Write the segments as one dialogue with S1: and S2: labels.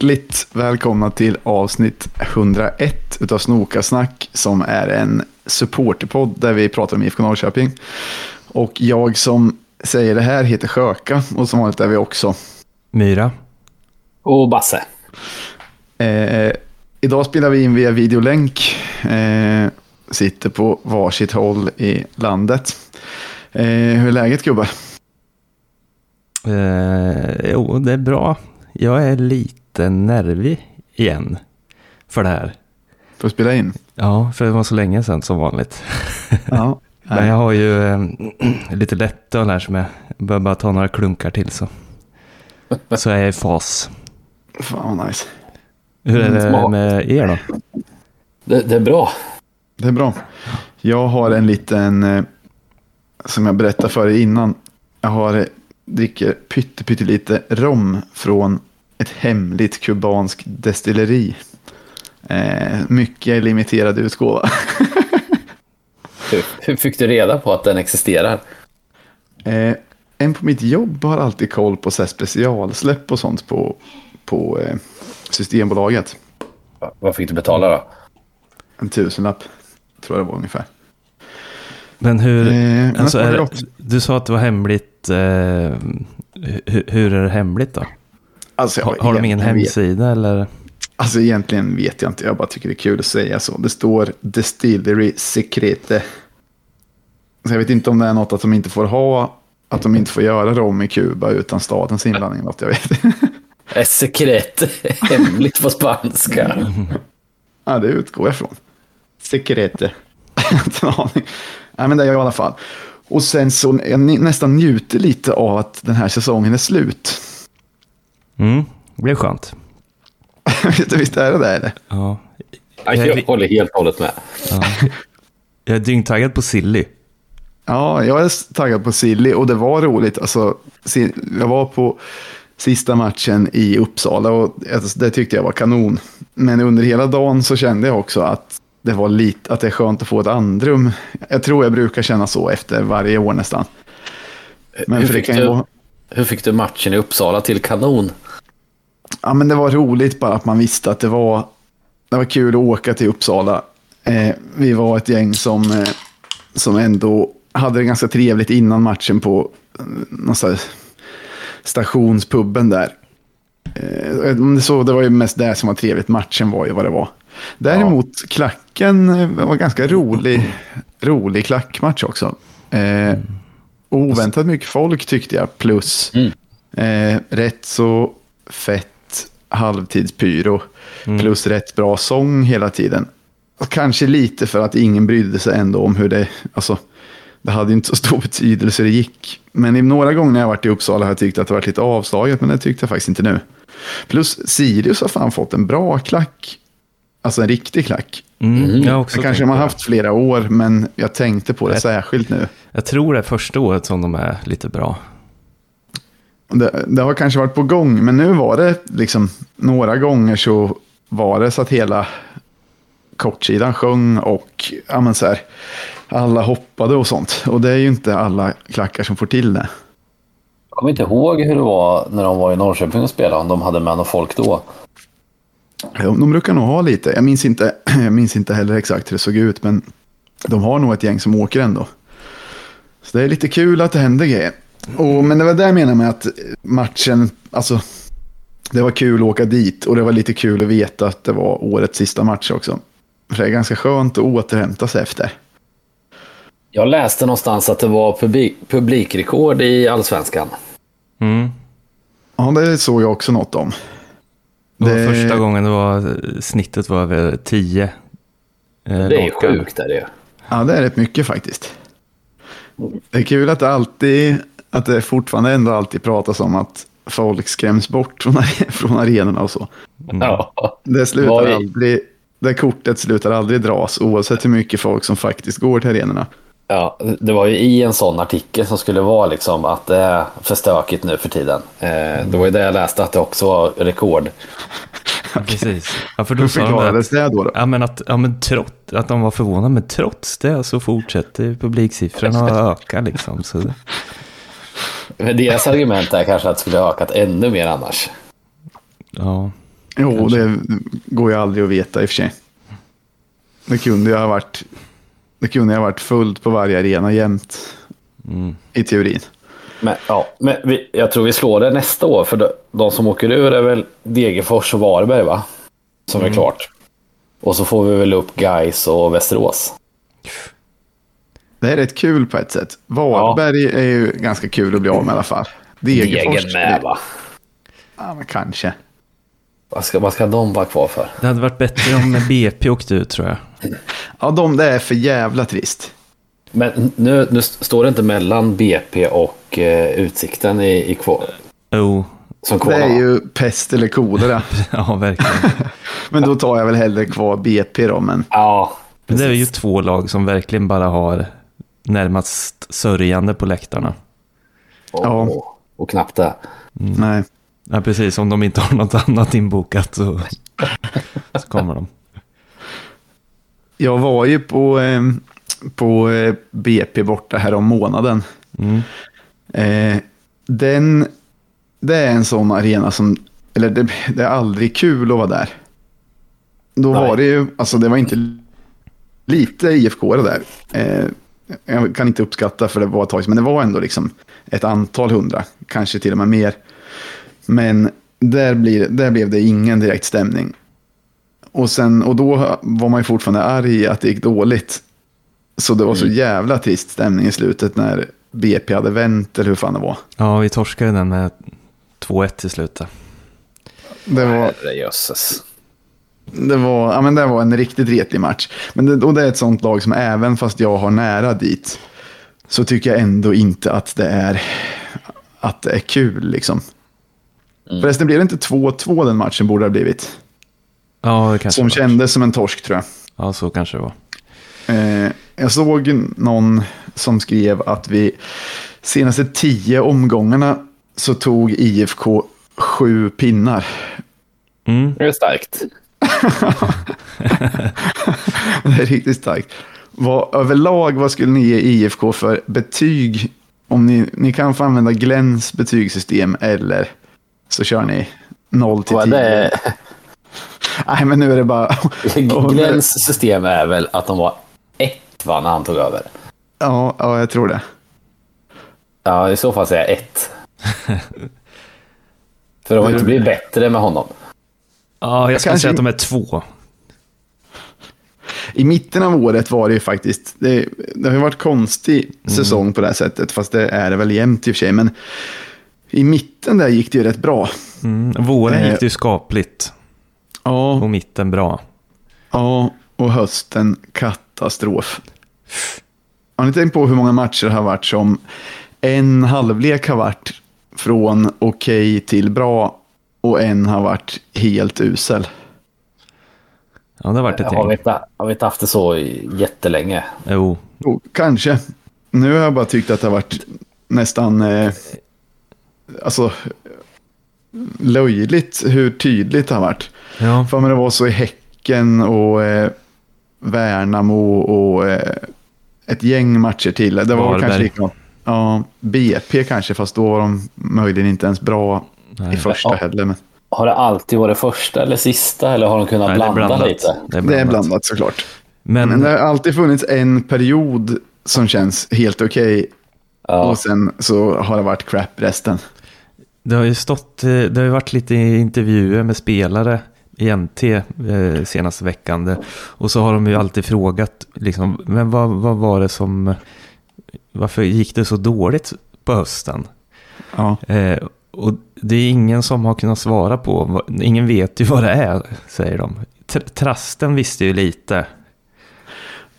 S1: Hjärtligt välkomna till avsnitt 101 utav Snokasnack som är en supporterpodd där vi pratar om IFK Norrköping. Och jag som säger det här heter Sjöka och som vanligt är vi också
S2: Myra.
S3: Och Basse.
S1: Eh, idag spelar vi in via videolänk. Eh, sitter på varsitt håll i landet. Eh, hur är läget gubbar?
S2: Eh, jo, det är bra. Jag är lite nervig igen för det här.
S1: För att spela in?
S2: Ja, för det var så länge sedan som vanligt.
S1: Ja.
S2: Men jag har ju eh, lite lättöl här som jag behöver bara ta några klunkar till så. Så är jag i fas.
S1: Fan vad nice.
S2: Hur är
S3: Mm,
S2: det med er då?
S3: Det, det är bra.
S1: Det är bra. Jag har en liten, eh, som jag berättade för er innan. Jag har, eh, dricker pytte, pyttelite rom från ett hemligt kubansk destilleri. Eh, mycket limiterad utgåva.
S3: Hur, hur fick du reda på att den existerar?
S1: Eh, en på mitt jobb har alltid koll på så specialsläpp och sånt på, på eh, Systembolaget.
S3: Vad fick du betala då?
S1: En tusenlapp, tror jag det var ungefär.
S2: Men hur,
S1: Eh, men
S2: alltså
S1: jag
S2: är, du sa att det var hemligt. Eh, hur, hur är det hemligt då?
S1: Alltså, jag
S2: Har, har de ingen
S1: egentligen vet-
S2: hemsida eller?
S1: Alltså egentligen vet jag inte, jag bara tycker det är kul att säga så. Det står Distillery Secrete. Så jag vet inte om det är något att de inte får ha, att de inte får göra rom i Kuba utan stadens inblandning. Något jag vet.
S3: Sekret. Hemligt på spanska.
S1: ja, det utgår jag ifrån. Secrete. Jag har inte en aning. Nej, men det är jag i alla fall. Och sen så, jag ni- nästan njuter lite av att den här säsongen är slut.
S2: Mm, det blir skönt.
S1: Visst- är det det? Eller?
S2: Ja.
S3: Ja, Jag håller helt och hållet med.
S2: ja. Jag är dyngtaggad på Silly.
S1: Ja, jag är taggad på Silly och det var roligt. Alltså, jag var på sista matchen i Uppsala och alltså, det tyckte jag var kanon. Men under hela dagen så kände jag också att det var lite, att det är skönt att få ett andrum. Jag tror jag brukar känna så efter varje år nästan. Men
S3: Hur fick, du,
S1: vara,
S3: hur fick du matchen i Uppsala till kanon?
S1: Ja, men det var roligt bara att man visste att det var, det var kul att åka till Uppsala. Eh, vi var ett gäng som, eh, som ändå hade det ganska trevligt innan matchen på eh, stationspubben där. Eh, så, det var ju mest det som var trevligt. Matchen var ju vad det var. Däremot klacken eh, var ganska rolig, rolig klackmatch också. Eh, oväntat mycket folk tyckte jag, plus
S3: Mm.
S1: eh, rätt så fett halvtidspyro, plus rätt bra sång hela tiden. Och kanske lite för att ingen brydde sig ändå om hur det, alltså, det hade inte så stor betydelse det gick. Men i några gånger när jag varit i Uppsala har jag tyckt att det varit lite avslaget, men det tyckte jag faktiskt inte nu. Plus Sirius har fan fått en bra klack. Alltså en riktig klack.
S2: Mm, Jag, har också
S1: Det kanske
S2: tänkt
S1: de har
S2: på
S1: haft flera år, men jag tänkte på det
S2: Ett-
S1: särskilt nu.
S2: Jag tror det är första året som de är lite bra.
S1: Det, det har kanske varit på gång, men nu var det liksom några gånger så var det så att hela kortsidan sjöng och ja, men så här, alla hoppade och sånt. Och det är ju inte alla klackar som får till det.
S3: Jag kommer inte ihåg hur det var när de var i Norrköping och spelade, om de hade med någon folk då.
S1: De, brukar nog ha lite. Jag minns, inte, jag minns inte heller exakt hur det såg ut, men de har nog ett gäng som åker ändå. Så det är lite kul att det händer grejer. Och, men det var det jag menade med att matchen, alltså, det var kul att åka dit och det var lite kul att veta att det var årets sista match också. För det är ganska skönt att återhämta sig efter.
S3: Jag läste någonstans att det var publik, publikrekord i allsvenskan.
S2: Mm.
S1: Ja, det såg jag också något om.
S2: Det var
S1: Det-
S2: första gången det var, snittet var över 10. Eh,
S3: Det är sjukt. Är det.
S1: Ja, det är rätt mycket faktiskt. Det är kul att det alltid, att det fortfarande ändå alltid pratas om att folk skräms bort från, från arenorna och så.
S3: Ja.
S1: Det slutar aldrig, det kortet slutar aldrig dras oavsett hur mycket folk som faktiskt går till arenorna.
S3: Ja, det var ju i en sån artikel som skulle vara liksom att det är för stökigt nu för tiden. Eh, det var ju det jag läste att det också var rekord.
S2: Precis. Ja, för då
S1: Hur
S2: sa de
S1: förklarades
S2: att,
S1: det då? då?
S2: ja, men att, ja, men trots, att de var förvånade, men trots det så fortsätter publiksiffrorna att öka. Liksom, så
S3: Men deras argument är kanske att det skulle ha ökat ännu mer annars.
S2: Ja,
S1: Jo,
S2: Kanske.
S1: det går ju aldrig att veta i och för sig. Det kunde ju ha varit, det kunde ju ha varit fullt på varje arena jämt
S2: mm.
S1: i teorin.
S3: Men, ja, men vi, jag tror vi slår det nästa år. För de, de som åker ur är väl Degerfors och Varberg va? Som är klart. Och så får vi väl upp Gais och Västerås.
S1: Det är rätt kul på ett sätt. Varberg är ju ganska kul att bli av med i alla fall. Degerfors.
S3: Degen med va?
S1: Ja, men kanske.
S3: Vad ska, vad ska de vara kvar för?
S2: Det hade varit bättre om BP åkte ut tror jag.
S1: Ja, de det är för jävla trist.
S3: Men nu, nu står det inte mellan BP och eh, Utsikten i, i kvar.
S2: Oh,
S3: Som
S1: Det är ju pest eller kolera.
S2: ja verkligen.
S1: Men då tar jag väl hellre kvar BP då. Men
S3: Ja,
S2: Men det är ju två lag som verkligen bara har närmast sörjande på läktarna.
S3: och,
S1: Ja.
S3: och, knappt det.
S1: nej.
S2: Ja, precis. Om de inte har något annat inbokat så, så kommer de.
S1: Jag var ju på, eh, på eh, BP borta här om månaden.
S2: Mm.
S1: Eh, den, det är en sån arena som, eller det, det är aldrig kul att vara där. Då
S3: Nej.
S1: var det ju, alltså det var inte lite IFK där. Jag kan inte uppskatta för det var ett tag men det var ändå liksom ett antal hundra, kanske till och med mer. Men där, blir, där blev det ingen direkt stämning. Och, sen, och då var man ju fortfarande arg att det gick dåligt. Så det var så jävla trist stämning i slutet när BP hade vänt, eller hur fan det var.
S2: Ja, vi torskade den med 2-1 till slut. där.
S1: Det var,
S3: Herrejösses.
S1: Det var, ja, men det var en riktigt retlig match. Men det, och det är ett sånt lag som även fast jag har nära dit, så tycker jag ändå inte att det är, att det är kul liksom. Förresten blev det inte 2-2 den matchen borde det ha blivit.
S2: Ja, det kanske
S1: Som
S2: var.
S1: kändes som en torsk tror jag.
S2: Ja, så kanske det var.
S1: Eh, jag såg någon som skrev att vi senaste tio omgångarna så tog IFK sju pinnar.
S2: Mm.
S3: Det är starkt.
S1: Det är riktigt starkt. Vad, överlag, vad skulle ni ge IFK för betyg? Om ni, ni kan få använda Glens betygssystem eller så kör ni 0 till
S3: Vad
S1: 10.
S3: det,
S1: Nej, men nu är det bara...
S3: Glens system är väl att de var ett va, när han tog över.
S1: Ja, ja, jag tror det.
S3: Ja, i så fall säger jag ett. För de har inte blivit bättre med honom.
S2: Ja, jag skulle
S1: Kanske-
S2: säga att de är två.
S1: I mitten av året var det ju faktiskt, det, det har ju varit konstig säsong på det här sättet, fast det är det väl jämt i och för sig, men i mitten där gick det ju rätt bra.
S2: Mm. Våren
S1: Eh.
S2: gick det ju skapligt
S1: Ja,
S2: och mitten bra.
S1: ja och hösten katastrof. Har ni tänkt på hur många matcher det har varit som en halvlek har varit från okej till bra och en har varit helt usel?
S2: Ja, det har varit ett
S3: Har vi, inte, har vi inte haft det så i- jättelänge?
S2: Jo,
S1: Jo, kanske. Nu har jag bara tyckt att det har varit nästan eh, alltså, löjligt hur tydligt det har varit.
S2: ja.
S1: För mig det var så i Häcken och eh, Värnamo och eh, ett gäng matcher till. Det var
S2: Varberg.
S1: kanske likadant. Ja, BP kanske, fast då var de möjligen inte ens bra i
S2: Nej.
S1: första
S3: Ja.
S1: heller. Men
S3: Har det alltid varit första eller sista? Eller har de kunnat
S2: Nej, det
S3: blanda
S2: blandat.
S3: lite?
S2: Det är
S1: det är
S2: blandat.
S1: blandat såklart.
S2: Men,
S1: Men det har alltid funnits en period som känns helt okej.
S3: Ja.
S1: Och sen så har det varit crap resten.
S2: Det har ju stått, eh, det har ju varit lite intervjuer med spelare i NT eh, senaste veckan. Det- Och så har de ju alltid frågat, liksom, men vad, vad var det som, varför gick det så dåligt på hösten?
S1: Ja.
S2: Eh, och det är ingen som har kunnat svara på, ingen vet ju vad det är, säger de. Tr- Trasten visste ju lite.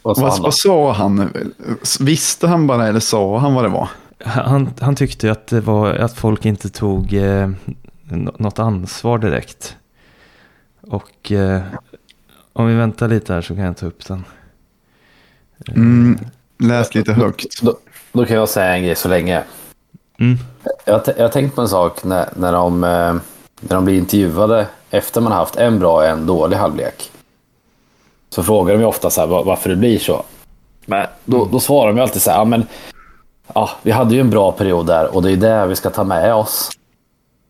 S3: Vad sa
S1: Vad,
S3: han då?
S1: vad sa han? Visste han bara eller sa han vad det var?
S2: Han, han tyckte att det var att folk inte tog eh, nå- något ansvar direkt. Och eh, om vi väntar lite här så kan jag ta upp den.
S1: Mm, läs lite högt.
S3: Då, då kan jag säga en grej så länge.
S2: Mm.
S3: Jag, jag tänkt på en sak när, när, de, eh, när de blir intervjuade efter man har haft en bra och en dålig halvlek. Så frågar de ju ofta så här, var- varför det blir så. Men då, då svarar de ju alltid så här, ja, men, ja, vi hade ju en bra period där och det är det vi ska ta med oss.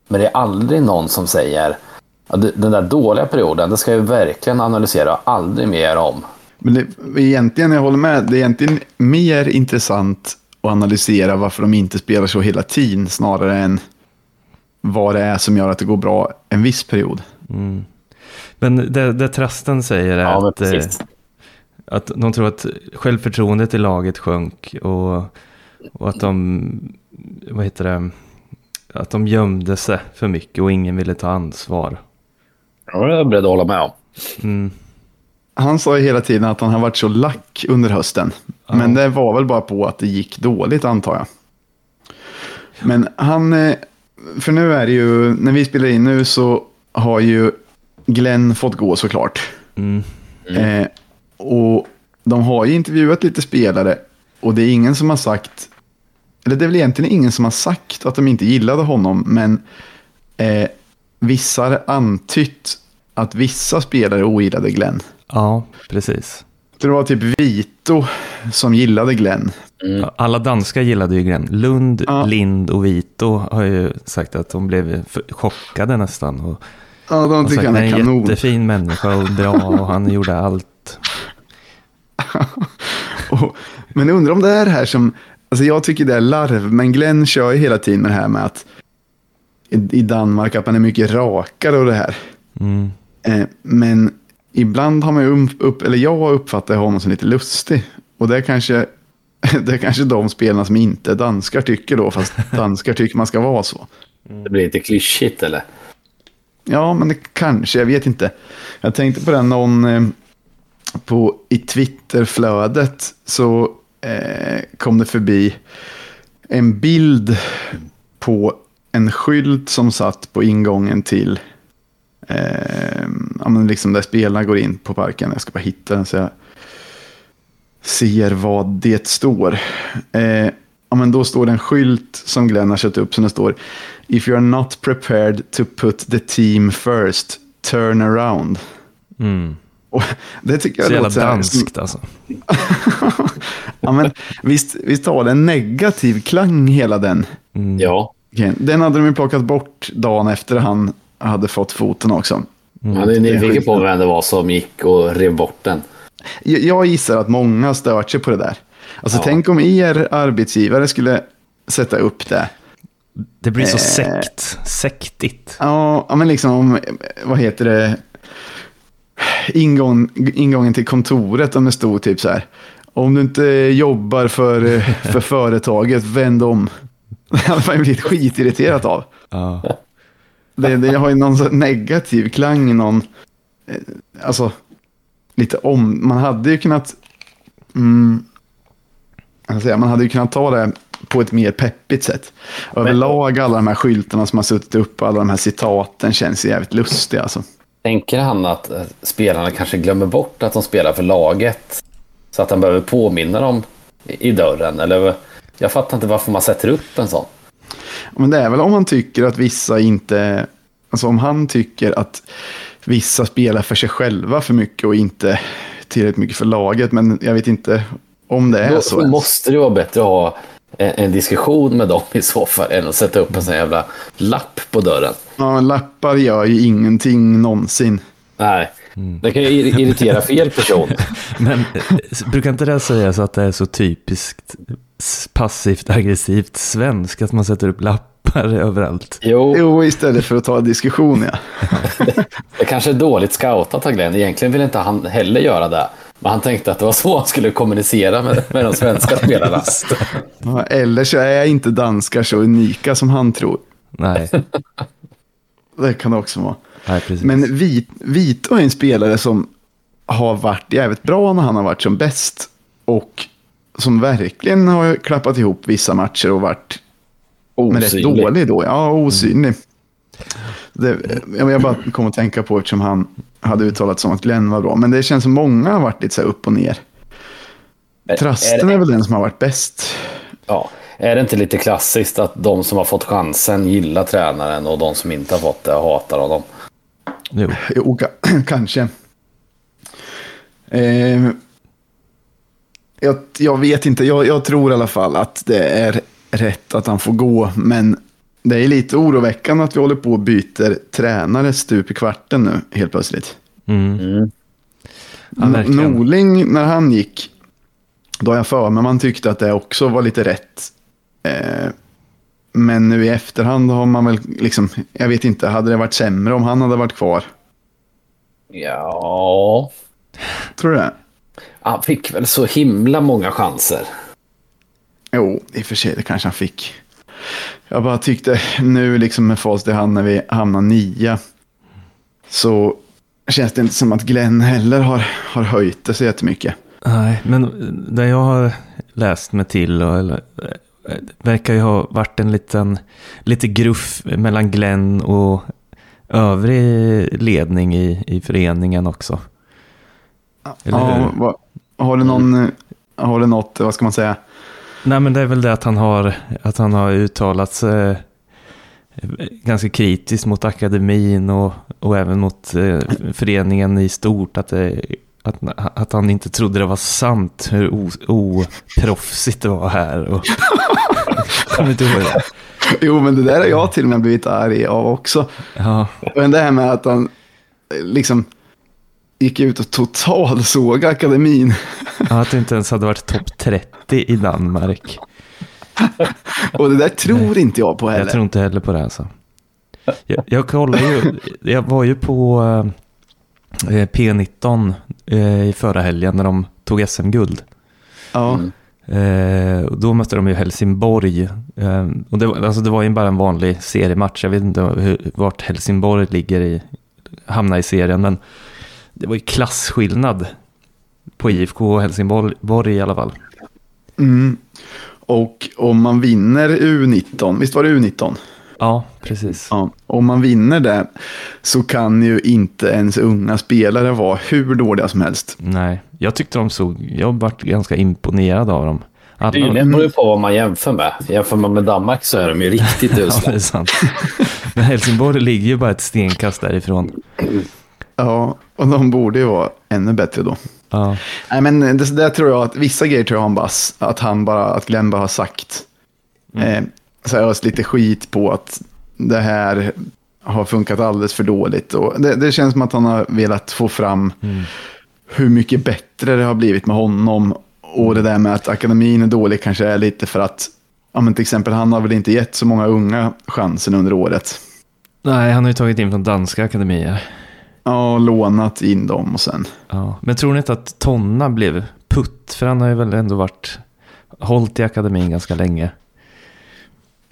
S3: Men det är aldrig någon som säger, Ja, den där dåliga perioden, det ska jag verkligen analysera. Aldrig mer om.
S1: Men det, egentligen, jag håller med, det är egentligen mer intressant att analysera varför de inte spelar så hela tiden snarare än vad det är som gör att det går bra en viss period.
S2: Men det, det Trasten säger är
S3: Ja,
S2: att, eh, att de tror att självförtroendet i laget sjönk och, och att de, vad heter det, att de gömde sig för mycket och ingen ville ta ansvar.
S3: Ja, det är jag beredd att hålla med om.
S2: Mm.
S1: Han sa ju hela tiden att han har varit så lack under hösten. Men det var väl bara på att det gick dåligt antar jag. Men han, eh, för nu är det ju, när vi spelar in nu så har ju Glenn fått gå såklart.
S2: Mm.
S1: Eh, och de har ju intervjuat lite spelare och det är ingen som har sagt, eller det är väl egentligen ingen som har sagt att de inte gillade honom, men eh, vissa har antytt att vissa spelare ogillade Glenn.
S2: Ja, precis.
S1: Det var typ Vito som gillade Glenn.
S2: Alla danskar gillade ju Glenn. Lund,
S1: Ja.
S2: Lind och Vito har ju sagt att de blev chockade nästan. Och,
S1: Ja, de
S2: och sagt
S1: tycker
S2: att
S1: han
S2: han
S1: är
S2: är en
S1: kanon.
S2: jättefin människa och bra och han gjorde allt.
S1: Och, men jag undrar om det är det här som, alltså jag tycker det är larv, men Glenn kör ju hela tiden med det här med att i, i Danmark att man är mycket rakare och det här.
S2: Mm.
S1: Eh, men ibland har man ju upp, eller jag uppfattar honom som lite lustig. Och det är kanske, det är kanske de spelarna som inte danskar tycker då, fast danskar tycker man ska vara så.
S3: Det blir lite klyschigt eller?
S1: Ja, men det kanske, jag vet inte. Jag tänkte på den någon eh, på, i Twitterflödet så eh, kom det förbi en bild på en skylt som satt på ingången till eh, ja, men liksom där spelarna går in på parken. Jag ska bara hitta den så jag ser vad det står. Eh, ja, men då står det en skylt som Glenn har satt upp som det står If you're not prepared to put the team first, turn around.
S2: Mm.
S1: Och det tycker jag
S2: Så jävla danskt alltså.
S1: ja, men visst, visst har det en negativ klang hela den.
S2: Mm.
S3: Ja.
S1: Den hade de ju plockat bort dagen efter han hade fått foten också.
S3: Man är nyfiken på vem det var som gick och rev bort den.
S1: Jag, jag gissar att många stört sig på det där. Alltså
S3: Ja.
S1: tänk om er arbetsgivare skulle sätta upp det.
S2: Det blir så
S1: Eh.
S2: sekt, sektigt.
S1: Ja, men liksom, om, vad heter det? Ingång, ingången till kontoret, om det stod typ så här. Om du inte jobbar för, för företaget, vänd om. Det hade man blivit skitirriterat av.
S2: Ja.
S1: Det, det har ju någon negativ klang i någon, eh, alltså, lite om. Man hade ju kunnat, mm, säga, man hade ju kunnat ta det på ett mer peppigt sätt. Överlag alla de här skyltarna som har suttit upp, alla de här citaten känns jävligt lustiga alltså.
S3: Tänker han att eh, spelarna kanske glömmer bort att de spelar för laget? Så att han behöver påminna dem i dörren? Eller jag fattar inte varför man sätter upp en sån.
S1: Men det är väl om man tycker att vissa inte, alltså om han tycker att vissa spelar för sig själva för mycket och inte tillräckligt mycket för laget. Men jag vet inte om det är så.
S3: Då måste det vara bättre att ha en, en diskussion med dem i så fall än att sätta upp en sån jävla lapp på dörren.
S1: Ja, men lappar gör ju ingenting någonsin.
S3: Nej, det kan ju ir- irritera fel person.
S2: Men eh, brukar inte det sägas att det är så typiskt passivt aggressivt svenskt att man sätter upp lappar överallt?
S3: Jo,
S1: Jo, istället för att ta en diskussion ja.
S3: det kanske är dåligt scoutat av Glenn. Egentligen vill inte han heller göra det. Men han tänkte att det var så han skulle kommunicera med, med de svenska spelarna.
S1: Ja, Eller så är inte danskar så unika som han tror.
S2: Nej,
S1: Det kan det också vara.
S2: Nej.
S1: Men Vit, Vito är en spelare som har varit jävligt bra när han har varit som bäst. Och som verkligen har klappat ihop vissa matcher och varit men rätt
S3: Osynlig.
S1: dålig då. Ja, osynlig. Det, jag bara kom att tänka på eftersom han hade uttalat som att Glenn var bra. Men det känns som många har varit lite så här upp och ner. Trasten
S3: är-
S1: är väl den som har varit bäst.
S3: Ja, är det inte lite klassiskt att de som har fått chansen gillar tränaren och de som inte har fått det hatar honom?
S2: Jo.
S1: Jo, ka- kanske. Eh, jag, jag vet inte, jag, jag tror i alla fall att det är rätt att han får gå. Men det är lite oroväckande att vi håller på och byter tränare stup i kvarten nu helt plötsligt.
S2: Mm.
S3: Mm.
S2: Ja.
S1: Norling, när han gick, då har jag för mig man tyckte att det också var lite rätt. Eh, men nu i efterhand har man väl liksom, jag vet inte, hade det varit sämre om han hade varit kvar?
S3: Ja,
S1: Tror du det?
S3: han fick väl så himla många chanser.
S1: Jo, i och för sig, det kanske han fick. Jag bara tyckte nu liksom med facit i hand när vi hamnar nia. Så känns det inte som att Glenn heller har, har höjt det så jättemycket.
S2: Nej, men det jag har läst mig till och, eller, verkar ju ha varit en liten lite gruff mellan Glenn och övrig ledning i, i föreningen också. Eller
S1: Ja, vad, har du någon, har du något, vad ska man säga?
S2: Nej, men det är väl det att han har, att han har uttalat sig ganska kritiskt mot akademin och, och även mot eh, föreningen i stort. Att, det, att, att han inte trodde det var sant hur oproffsigt det var här. Och, kommer inte ihåg det?
S1: Jo, men det där har jag till och med blivit arg av också.
S2: Ja,
S1: Men det här med att han eh, liksom gick ut och total såg akademin.
S2: att det inte ens hade varit topp 30 i Danmark.
S1: Och det där tror inte jag på
S2: Jag
S1: heller.
S2: tror inte heller på det alltså. Jag, jag kollade ju, jag var ju på eh, P19 eh, i förra helgen när de tog SM-guld.
S1: Ja,
S3: Mm.
S2: Eh, och då mötte de ju Helsingborg. Eh, och det, var- alltså det var ju bara en vanlig seriematch. Jag vet inte hur, vart Helsingborg ligger i, hamnar i serien. Men det var ju klasskillnad på IFK och Helsingborg Borg i alla fall.
S1: mm. Och om man vinner U19, visst var det U19?
S2: Ja, precis.
S1: Ja. Om man vinner det så kan ju inte ens unga spelare vara hur dåliga som helst.
S2: Nej, jag tyckte de såg, jag varit ganska imponerad av dem. Alla,
S3: Det det beror ju på vad man jämför med. Jämför man med Danmark så är de ju riktigt
S2: ja, det
S3: usla.
S2: är sant. Men Helsingborg ligger ju bara ett stenkast därifrån.
S1: Ja, och de borde ju vara ännu bättre då.
S2: Ja,
S1: Nej, men det där tror jag att vissa grejer tror jag han bara, att han bara, att Glenn bara har sagt. Eh, så jag har lite skit på att det här har funkat alldeles för dåligt. Och det, det känns som att han har velat få fram hur mycket bättre det har blivit med honom. Och det där med att akademin är dålig kanske är lite för att, ja men till exempel han har väl inte gett så många unga chansen under året.
S2: nej, han har ju tagit in från danska akademier.
S1: Ja, lånat in dem och sen.
S2: Ja, men tror ni inte att Tonna blev putt? För han har ju väl ändå varit hållit i akademin ganska länge.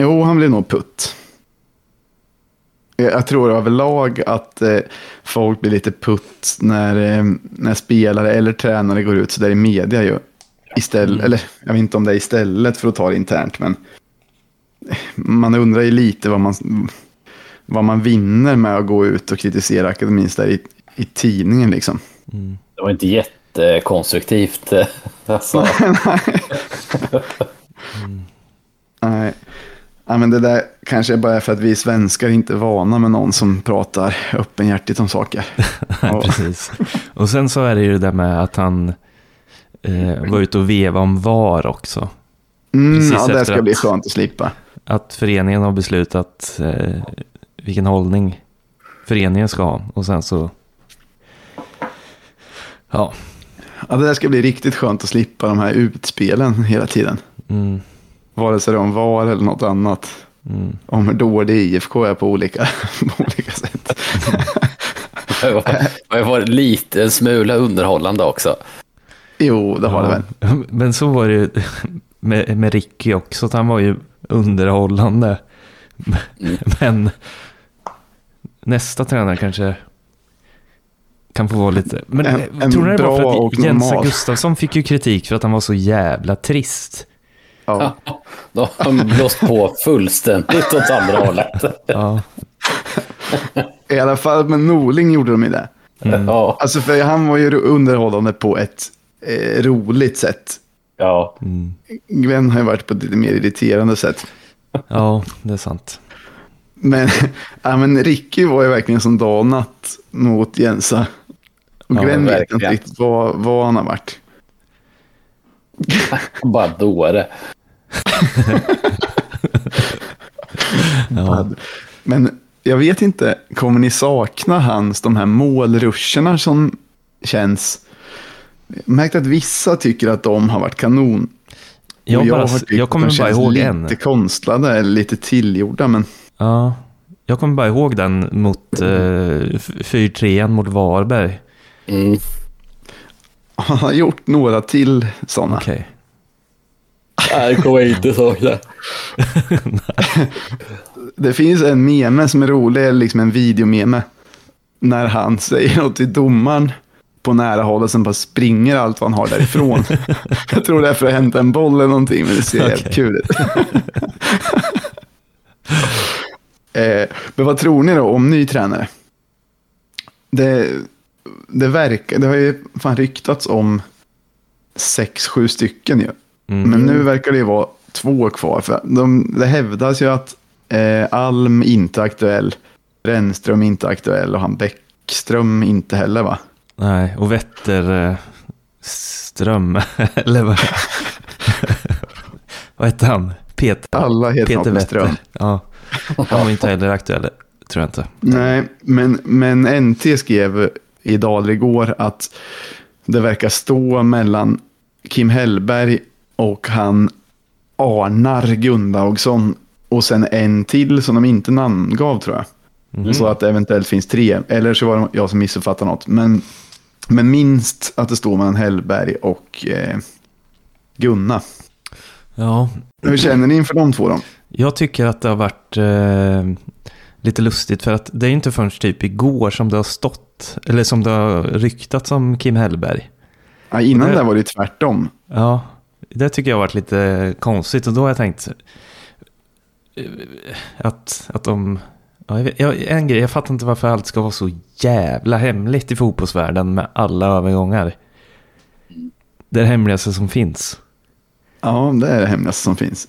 S1: Jo, han blev nog putt. Jag jag tror överlag att eh, folk blir lite putt när, eh, när spelare eller tränare går ut så där i media. Ju. Istället, Eller jag vet inte om det är istället för att ta det internt, men man undrar ju lite vad man, vad man vinner med att gå ut och kritisera akademin där i, i tidningen. Liksom.
S3: Det var inte jättekonstruktivt. eh, Alltså.
S1: Nej. Ja, men det där kanske bara är för att vi svenskar inte är vana med någon som pratar öppenhjärtigt om saker. Ja.
S2: Precis. Och sen så är det ju det där med att han eh, var ute och veva om VAR också.
S1: Mm, ja, det ska
S2: att-
S1: bli skönt att slippa.
S2: Att föreningen har beslutat eh, vilken hållning föreningen ska ha. Och sen så... Ja,
S1: Ja, det där ska bli riktigt skönt att slippa de här utspelen hela tiden.
S2: mm,
S1: Vare sig om VAR eller något annat.
S2: mm.
S1: Om hur dålig IFK är på olika, på olika sätt.
S3: Det var- det har varit lite en smula underhållande också.
S1: Jo, det har det väl.
S2: Ja, Men så var det ju med, med Ricky också. Han var ju underhållande.
S3: Mm.
S2: Men nästa tränare kanske kan få vara lite... Men
S1: En-
S2: tror ni det var för att Jensa. Gustafsson fick ju kritik för att han var så jävla trist?
S1: Ja.
S3: Då har de blåst på fullständigt åt andra hållet.
S2: Ja,
S1: I alla fall med Norling gjorde de ju det.
S3: Ja,
S1: Alltså för han var ju underhållande på ett eh, roligt sätt.
S3: ja.
S2: mm.
S1: Glenn har ju varit på ett lite mer irriterande sätt.
S2: ja, det är sant.
S1: Men, ja, men Ricky var ju verkligen som dag och natt mot Jensa. Och
S2: Ja,
S1: Glenn vet
S3: verkligen.
S1: inte riktigt vad, vad han har varit.
S3: Bara dåre.
S2: Ja.
S1: Men jag vet inte, kommer ni sakna hans, de här målruscherna som känns... Jag märkt att vissa tycker att de har varit kanon.
S2: Jag,
S1: Och
S2: bara,
S1: har tyckt
S2: jag
S1: att
S2: kommer
S1: de
S2: bara
S1: känns
S2: ihåg
S1: lite
S2: en.
S1: konstlade eller lite tillgjorda, men
S2: Ja, jag kommer bara ihåg den mot eh, 4-3 mot Varberg.
S3: Mm.
S1: Han har gjort några till sådana.
S2: Okej.
S3: Nej, det kommer jag inte sakna.
S1: Det finns en meme som är rolig, liksom en videomeme. När han säger något till domaren på nära håll och sen bara springer allt vad han har därifrån. jag tror det är för att hämta en boll eller någonting, men det ser helt
S2: Okej.
S1: kul ut. eh, men vad tror ni då om ny tränare? Det, det verkar, det har ju fan ryktats om sex, sju stycken ju.
S2: Mm.
S1: Men nu verkar det ju vara två kvar. För de, det hävdas ju att eh, Alm inte är aktuell, Brännström inte är aktuell och han Bäckström inte heller va?
S2: Nej, och Wetter eh, eller vad? vad hette han? Peter,
S1: Alla heter
S2: Peter
S1: Ström.
S2: Wetter. Ja, han var inte heller aktuell, tror jag inte.
S1: Nej, men, men NT skrev i Daler igår att det verkar stå mellan Kim Hellberg och han Arnar Gunnarsson och sen en till som de inte namngav tror jag.
S2: Mhm.
S1: Så att det eventuellt finns tre. Eller så var det jag som missuppfattade något. Men, men minst att det står mellan Hellberg och eh, Gunna.
S2: Ja,
S1: Hur känner ni inför de två då?
S2: jag tycker att det har varit eh, lite lustigt för att det är inte förrän typ igår som det har stått, eller som det har ryktats om Kim Hellberg.
S1: Ja, innan
S2: Det-
S1: det var det tvärtom.
S2: Ja, det tycker jag har varit lite konstigt och då har jag tänkt eh, att, att de... Ja, en grej, jag fattar inte varför allt ska vara så jävla hemligt i fotbollsvärlden med alla övergångar. Det är det hemligaste som finns.
S1: Ja, det är det hemligaste som finns.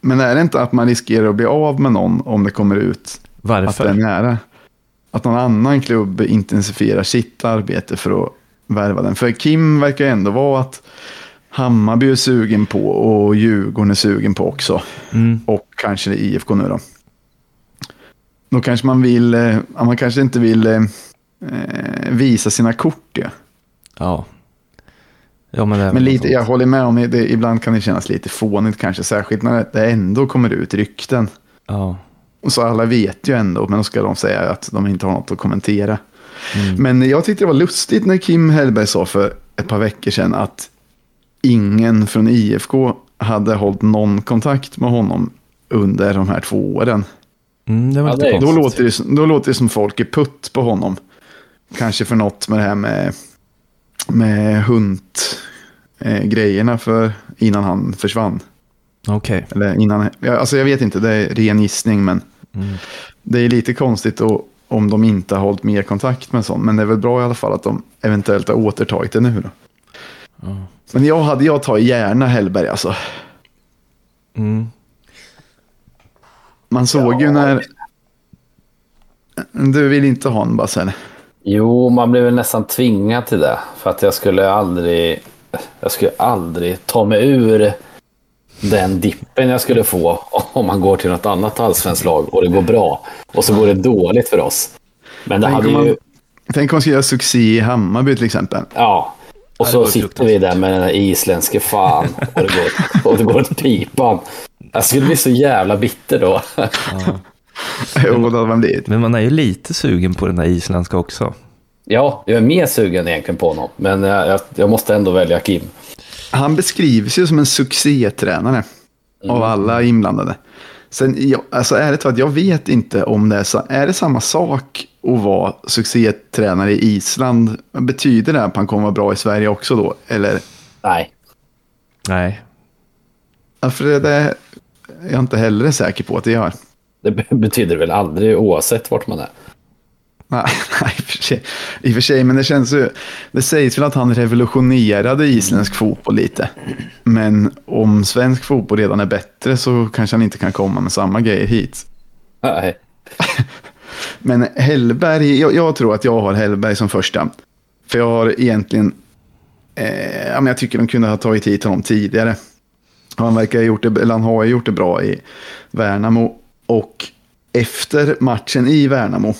S1: Men är det inte att man riskerar att bli av med någon om det kommer ut att
S2: Varför?
S1: det är nära? Att någon annan klubb intensifierar sitt arbete för att värva den. För Kim verkar ändå vara att Hammarby är sugen på och Djurgården är sugen på också.
S2: Mm,
S1: Och kanske IFK nu då. Då kanske man vill, eh, ja, man kanske inte vill eh, eh, visa sina kort. Ja.
S2: ja. Ja, men
S1: Men lite, jag håller med om det, ibland kan det kännas lite fånigt kanske, särskilt när det ändå kommer ut rykten.
S2: Ja.
S1: Och så alla vet ju ändå, men då ska de säga att de inte har något att kommentera.
S2: Mm.
S1: Men jag tyckte det var lustigt när Kim Hellberg sa för ett par veckor sedan att ingen från IFK hade hållit någon kontakt med honom under de här två åren.
S2: Mm, det var
S3: Ja,
S2: lite
S3: det
S1: Då låter, det, som- då låter det som folk är putt på honom. Kanske för något med det här med, med hunt eh, grejerna för innan han försvann.
S2: Okej.
S1: Eller innan, ja, alltså jag vet inte, det är ren gissning men
S2: Mm.
S1: det är lite konstigt då, om de inte har hållit mer kontakt med sånt. Men det är väl bra i alla fall att de eventuellt har återtagit det nu då.
S2: Ja.
S1: Men jag hade jag tagit gärna Hellberg alltså.
S2: Mm.
S1: Man såg ju
S3: Ja.
S1: när... Du vill inte ha en Bass eller?
S3: Jo, man blev väl nästan tvingad till det. För att jag skulle aldrig, jag skulle aldrig ta mig ur den dippen jag skulle få om man går till något annat allsvenskt lag och det går bra. Och så går det dåligt för oss. Men det
S1: Tänk
S3: hade
S1: om man-
S3: ju...
S1: Tänk om man ska göra succé i Hammarby till exempel.
S3: Ja. Och så sitter vi där med den här isländske fan och det går, och det går åt pipan. Jag skulle bli så jävla bitter då.
S1: Jo, det hade man blivit.
S2: Men man är ju lite sugen på den där isländska också.
S3: Ja, jag är mer sugen egentligen på honom. Men jag, jag måste ändå välja Kim.
S1: Han beskrivs ju som en succétränare av alla inblandade. Sen, jag, alltså ärligt talat, jag vet inte om det är så. Är det samma sak att vara succétränare i Island? Betyder det att han kommer vara bra i Sverige också då? Eller?
S3: Nej.
S2: Nej.
S1: Ja, För det, det är jag inte heller säker på att det gör.
S3: Det be- betyder väl aldrig oavsett vart man är.
S1: Nej, nej, i och för sig. I och för sig, men det känns ju... Det sägs väl att han revolutionerade isländsk fotboll lite. Men om svensk fotboll redan är bättre så kanske han inte kan komma med samma grejer hit.
S3: Nej.
S1: Men Hellberg, jag, jag tror att jag har Hellberg som första. För jag har egentligen... Eh, ja, men jag tycker de kunde ha tagit hit honom tidigare. Han verkar ha gjort det, eller han har gjort det bra i Värnamo. Och efter matchen i Värnamo,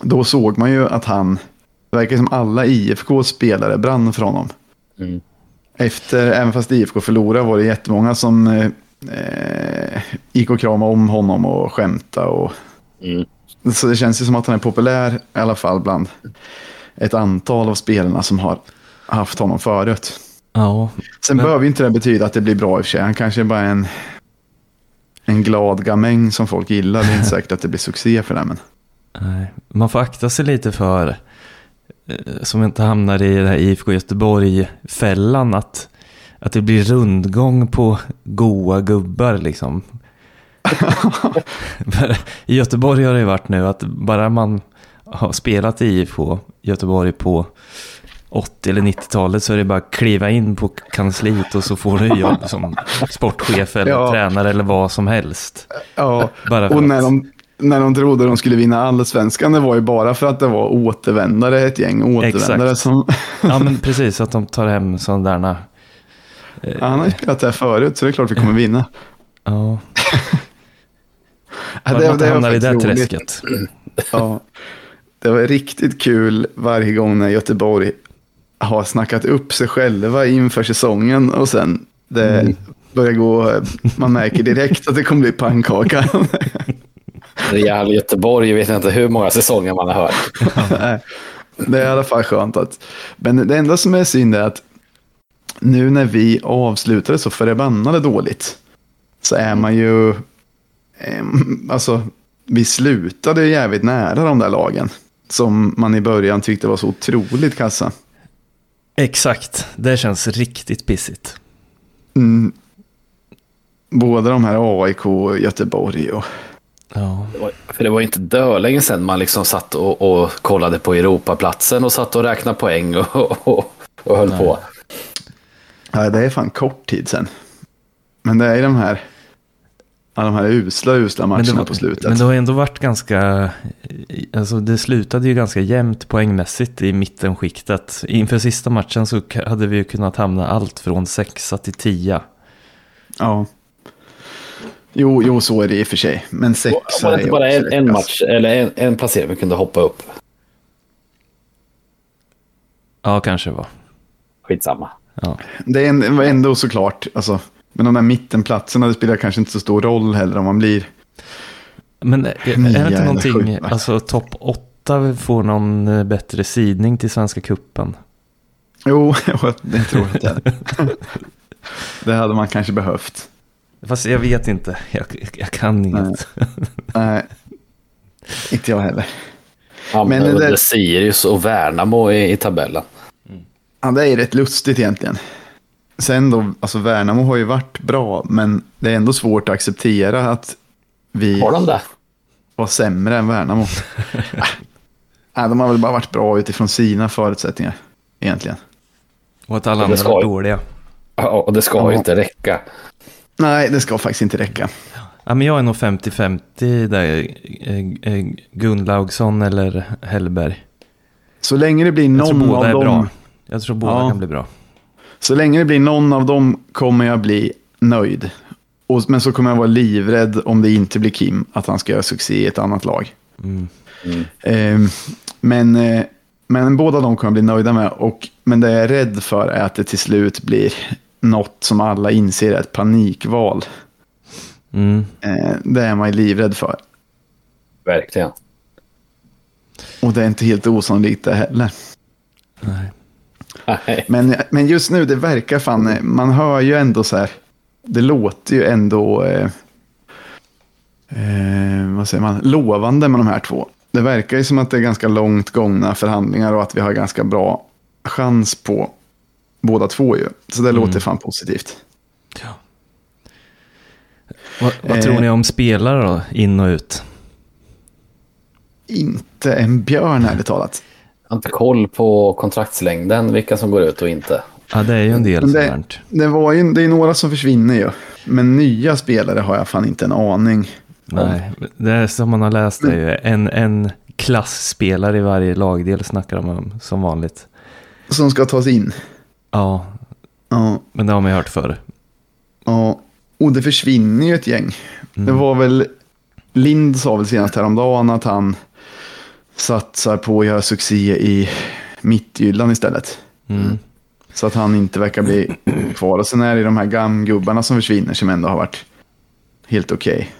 S1: då såg man ju att han, det verkar som alla IFK-spelare brann för honom.
S3: Mm.
S1: Efter, även fast IFK förlorade var det jättemånga som eh, gick och kramade om honom och skämtade. Och,
S3: Mm.
S1: så det känns ju som att han är populär i alla fall bland ett antal av spelarna som har haft honom förut.
S2: Ja,
S1: Sen
S2: Men-
S1: behöver ju inte det betyda att det blir bra i och för sig. Han kanske är bara en, en glad gamäng som folk gillar. Det är inte säkert att det blir succé för dem. Men...
S2: nej. man får akta sig lite för, eh, som inte hamnar i det här IFK Göteborg-fällan, att, att det blir rundgång på goa gubbar liksom. I Göteborg har det ju varit nu att bara man har spelat i IFK Göteborg på 80 eller 90-talet så är det bara att kliva in på kansliet och så får du jobb som sportchef eller
S1: Ja.
S2: tränare eller vad som helst.
S1: Ja,
S2: Bara
S1: och när
S2: att-
S1: de, när de trodde de skulle vinna allsvenskan, det var ju bara för att det var återvändare, ett gäng återvändare
S2: Exakt.
S1: som...
S2: Ja men precis, att de tar hem sådana där.
S1: Ja, han har ju spelat där förut, så det är klart vi kommer vinna.
S2: Ja,
S1: Ja,
S2: man inte
S1: var
S2: hamnar i det träsket.
S1: Ja, det var riktigt kul varje gång när Göteborg har snackat upp sig själva inför säsongen och sen det börjar gå, man märker direkt att det kommer bli pannkaka.
S3: Real Göteborg, jag vet inte hur många säsonger man har hört.
S1: Nej, det är i alla fall skönt att, men det enda som är synd är att nu när vi avslutade så förbannade dåligt så är man ju, alltså vi slutade jävligt nära de där lagen som man i början tyckte var så otroligt kassa.
S2: Exakt, det känns riktigt pissigt.
S1: Mm. Båda de här AIK och Göteborg och
S2: Ja,
S3: Det var- För det var inte dölänge sedan man liksom satt och, och kollade på Europaplatsen och satt och räknade poäng och, och, och höll
S2: Nej.
S3: på.
S1: ja, det är fan kort tid sedan. Men det är de här, de här usla, usla matcherna
S2: var,
S1: på slutet.
S2: men det har ändå varit ganska, alltså det slutade ju ganska jämnt poängmässigt i mittenskiktet. Inför sista matchen så hade vi ju kunnat hamna allt från sexa till tia.
S1: Ja. Jo, jo, så är det i och för sig. Men sexa
S3: det
S1: är
S3: inte bara en, en match eller en, en placering vi kunde hoppa upp?
S2: Ja, kanske det var.
S3: Skitsamma.
S2: Ja.
S1: Det är var ändå såklart, alltså, men de där mittenplatserna, det spelar kanske inte så stor roll heller om man blir.
S2: Men är, är
S1: Nia
S2: det inte någonting, alltså topp åtta får någon eh, bättre sidning till Svenska Kuppen?
S1: Jo, det tror jag det hade man kanske behövt.
S2: Fast jag vet inte, jag, jag kan inget.
S1: Nej, inte jag heller.
S3: Ja,
S1: Men
S3: men
S1: det där-
S3: Sirius och Värnamo i, i tabellen.
S1: Ja, det är rätt lustigt egentligen. Sen då, alltså Värnamo har ju varit bra, men det är ändå svårt att acceptera att vi
S3: Har de det?
S1: var sämre än Värnamo. ja, de har väl bara varit bra utifrån sina förutsättningar, egentligen.
S2: Och att alla andra var dåliga.
S3: Ja, och det ska ju inte räcka.
S1: Nej, det ska faktiskt inte räcka.
S2: Ja, men jag är nog 50-50 där. eh, eh, Gunnlaugsson eller Hellberg.
S1: Så länge det blir
S2: Jag tror
S1: någon
S2: båda
S1: av
S2: är
S1: dem,
S2: bra. Jag tror båda
S1: Ja.
S2: kan bli bra.
S1: så länge det blir någon av dem kommer jag bli nöjd. Och, men så kommer jag vara livrädd om det inte blir Kim, att han ska göra succé i ett annat lag.
S2: Mm.
S1: Ehm, men, eh, men båda de kommer jag bli nöjda med. Och, men det jag är rädd för är att det till slut blir något som alla inser är ett panikval.
S2: Mm.
S1: Eh, det är man ju livrädd för.
S3: Verkligen.
S1: Och det är inte helt osannolikt det heller.
S2: Nej.
S3: Nej.
S1: Men, men just nu, det verkar fan, eh, man hör ju ändå så här, det låter ju ändå, eh, eh, vad säger man, lovande med de här två. Det verkar ju som att det är ganska långt gångna förhandlingar och att vi har ganska bra chans på båda två ju. Så det låter fan positivt.
S2: Vad, vad
S1: Eh.
S2: tror ni om spelare då? In och ut?
S1: Inte en björn ärligt talat.
S3: Jag har inte koll på kontraktslängden, vilka som går ut och inte.
S2: Ja, det är ju en del
S1: det-
S2: sådant.
S1: Det, var ju, det är några som försvinner ju. Men nya spelare har jag fan inte en aning.
S2: Nej, det är som man har läst det är ju. En, en klassspelare i varje lagdel snackar de om som vanligt.
S1: Som ska tas in.
S2: Ja,
S1: Ja,
S2: men det har man ju hört förr.
S1: ja. Och det försvinner ju ett gäng.
S2: Mm.
S1: Det var väl Lind sa väl senast häromdagen att han satsar på att göra succé i mittgyllan istället.
S2: Mm.
S1: Så att han inte verkar bli kvar. Och sen är det de här gamgubbarna som försvinner som ändå har varit helt okej.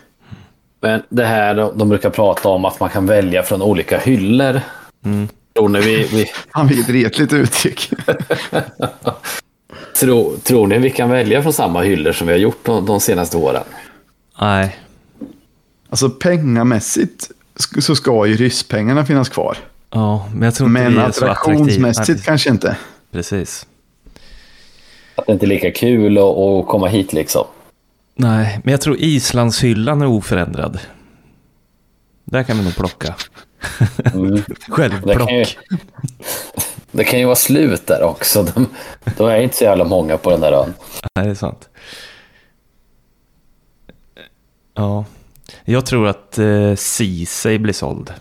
S3: Men det här de, brukar prata om att man kan välja från olika hyllor. Tror ni vi, vi,
S1: Han fick ett retligt uttryck.
S3: tror, tror ni vi kan välja från samma hyllor som vi har gjort de, de senaste åren?
S2: Nej,
S1: Alltså pengamässigt så ska ju rysspengarna finnas kvar.
S2: ja, men jag tror inte
S1: Men
S2: vi är så
S1: attraktionsmässigt kanske inte.
S2: Precis.
S3: Att det inte är lika kul att, att komma hit liksom.
S2: Nej, men jag tror Islandshyllan är oförändrad. Där kan vi nog plocka.
S3: Mm. Det,
S2: Självplock.
S3: kan ju, det kan ju vara slut där också. De, då är inte så jävla många på den där ön.
S2: Nej, det är sant. Ja, jag tror att eh, Ceesay blir såld.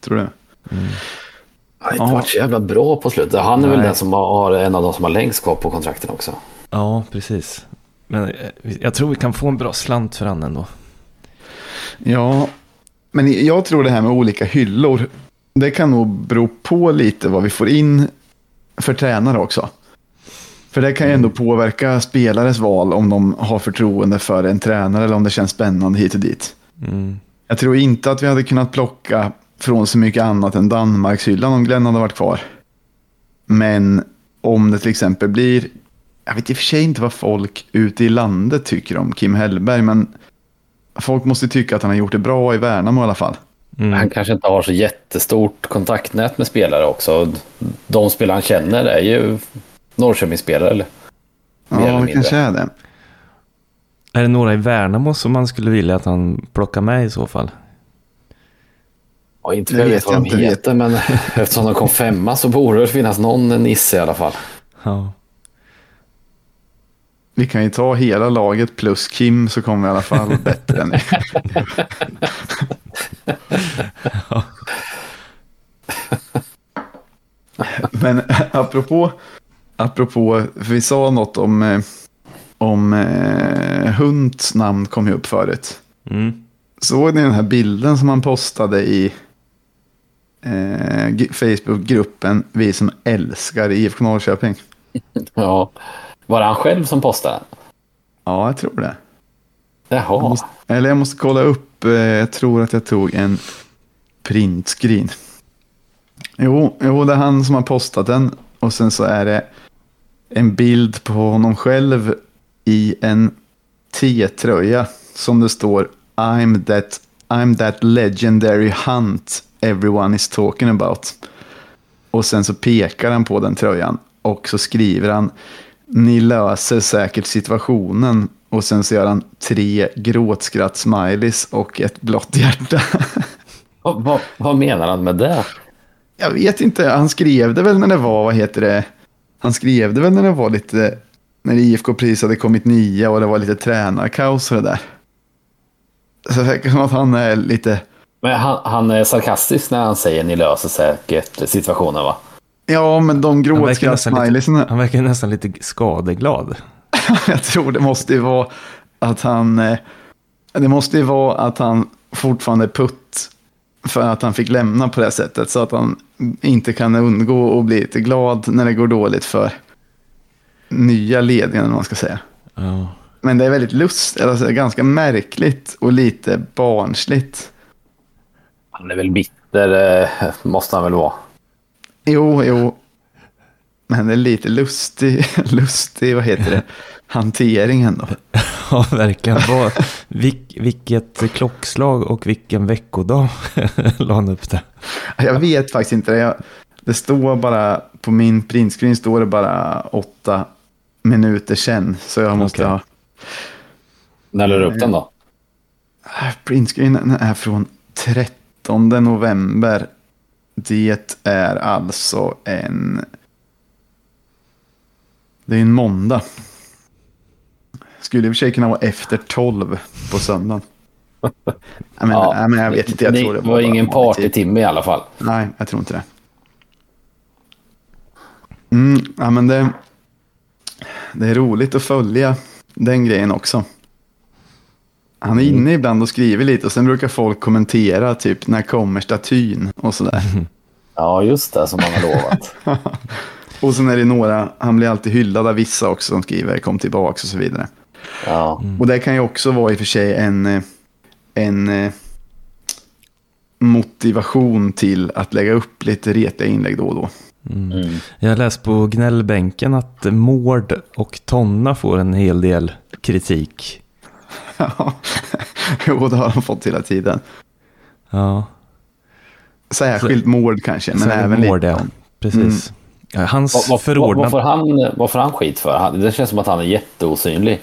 S1: Tror du?
S3: Han har inte
S1: Ja.
S3: varit så jävla bra på slutet. Han är väl
S2: Nej.
S3: den som har, en av de som har längst kvar på kontrakten också.
S2: Ja, precis. Men eh, jag tror vi kan få en bra slant för han ändå.
S1: Ja, men jag tror det här med olika hyllor, det kan nog bero på lite vad vi får in för tränare också. För det kan ju ändå påverka spelares val om de har förtroende för en tränare eller om det känns spännande hit och dit.
S2: Mm.
S1: Jag tror inte att vi hade kunnat plocka från så mycket annat än Danmarkshyllan om Glenn hade varit kvar. Men om det till exempel blir, jag vet i och för sig inte vad folk ute i landet tycker om Kim Hellberg, men folk måste tycka att han har gjort det bra i Värnamo i alla fall.
S2: Mm.
S3: Han kanske inte har så jättestort kontaktnät med spelare också. De spelare han känner är ju Norrköpingsspelare. Eller? Mer eller
S1: Ja, det kanske är det.
S2: Är det några i Värnamo som man skulle vilja att han plockar med i så fall?
S3: Ja, inte jag
S1: vet
S3: vet vad de
S1: inte.
S3: heter, men eftersom de kom femma så borde det finnas någon Nisse i alla fall.
S2: Ja,
S1: Vi kan ju ta hela laget plus Kim så kommer vi i alla fall bättre än Men apropå, apropå, för vi sa något om, eh, om eh, Hunds namn kom ju upp förut.
S2: mm.
S1: Såg ni den här bilden som han postade i eh, Facebookgruppen Vi som älskar IFK Norrköping?
S3: Ja. Var det han själv som postade?
S1: Ja, jag tror det. Jag
S3: Jaha.
S1: måste, eller jag måste kolla upp, eh, jag tror att jag tog en printscreen. Jo, jo, det är han som har postat den. Och sen så är det en bild på honom själv i en T-tröja som det står I'm that, I'm that legendary hunt everyone is talking about. Och sen så pekar han på den tröjan och så skriver han Ni löser säkert situationen. Och sen så gör han tre gråtskratt-smileys och ett blått hjärta.
S3: Vad, vad, vad menar han med det?
S1: Jag vet inte, han skrev det väl när det var, vad heter det? Han skrev det väl när det var lite, när IFK precis hade kommit nia och det var lite tränarkaos och det där. Så det verkar som att han är lite,
S3: Men han, han är sarkastisk när han säger ni löser säkert situationen va?
S1: Ja men de
S2: lite,
S1: gråtskratt-smileysarna,
S2: han verkar nästan lite skadeglad.
S1: jag tror det måste ju vara att han, eh, det måste ju vara att han fortfarande putt för att han fick lämna på det sättet så att han inte kan undgå att bli lite glad när det går dåligt för nya ledningen, man ska säga.
S2: Ja.
S1: Men det är väldigt lust, alltså ganska märkligt och lite barnsligt.
S3: Han är väl bitter, eh, måste han väl vara.
S1: Jo, jo. Men det är lite lustig, lustig, vad heter det, hantering ändå.
S2: Ja, verkligen. Vad, vilk, vilket klockslag och vilken veckodag la han upp det.
S1: Jag vet faktiskt inte det. Jag, det står bara, på min printscreen står det bara åtta minuter sen. Så jag måste
S2: Okej.
S1: ha,
S3: När la du upp den då?
S1: printscreenen är från 13 november. Det är alltså en... Det är en måndag. Skulle i och för sig kunna vara efter 12 på söndagen. Men, nej, men jag vet inte. Jag
S3: det
S1: tror det
S3: var,
S1: bara
S3: ingen partytimme i alla fall.
S1: Nej, jag tror inte det. Mm, ja, men det, det är roligt att följa den grejen också. Han är inne ibland och skriver lite och sen brukar folk kommentera typ när kommer statyn och sådär.
S3: Ja, just det, som han har lovat.
S1: Och sen är det några, han blir alltid hyllad av vissa också som skriver kom tillbaka och så vidare.
S3: Ja.
S1: Och det kan ju också vara i och för sig en, en eh, motivation till att lägga upp lite retiga inlägg då och då.
S3: Mm.
S2: Jag har läst på gnällbänken att Mård och Tonna får en hel del kritik.
S1: Ja, jo, det har de fått hela tiden.
S2: Ja,
S1: Särskilt Mård kanske, men
S2: Särskilt
S1: även
S2: Mård,
S1: lite.
S2: ja. precis. Ja, Hans
S3: Vad, vad,
S2: förordnande...
S3: vad, får han, vad får han skit för? Han, det känns som att han är jätteosynlig.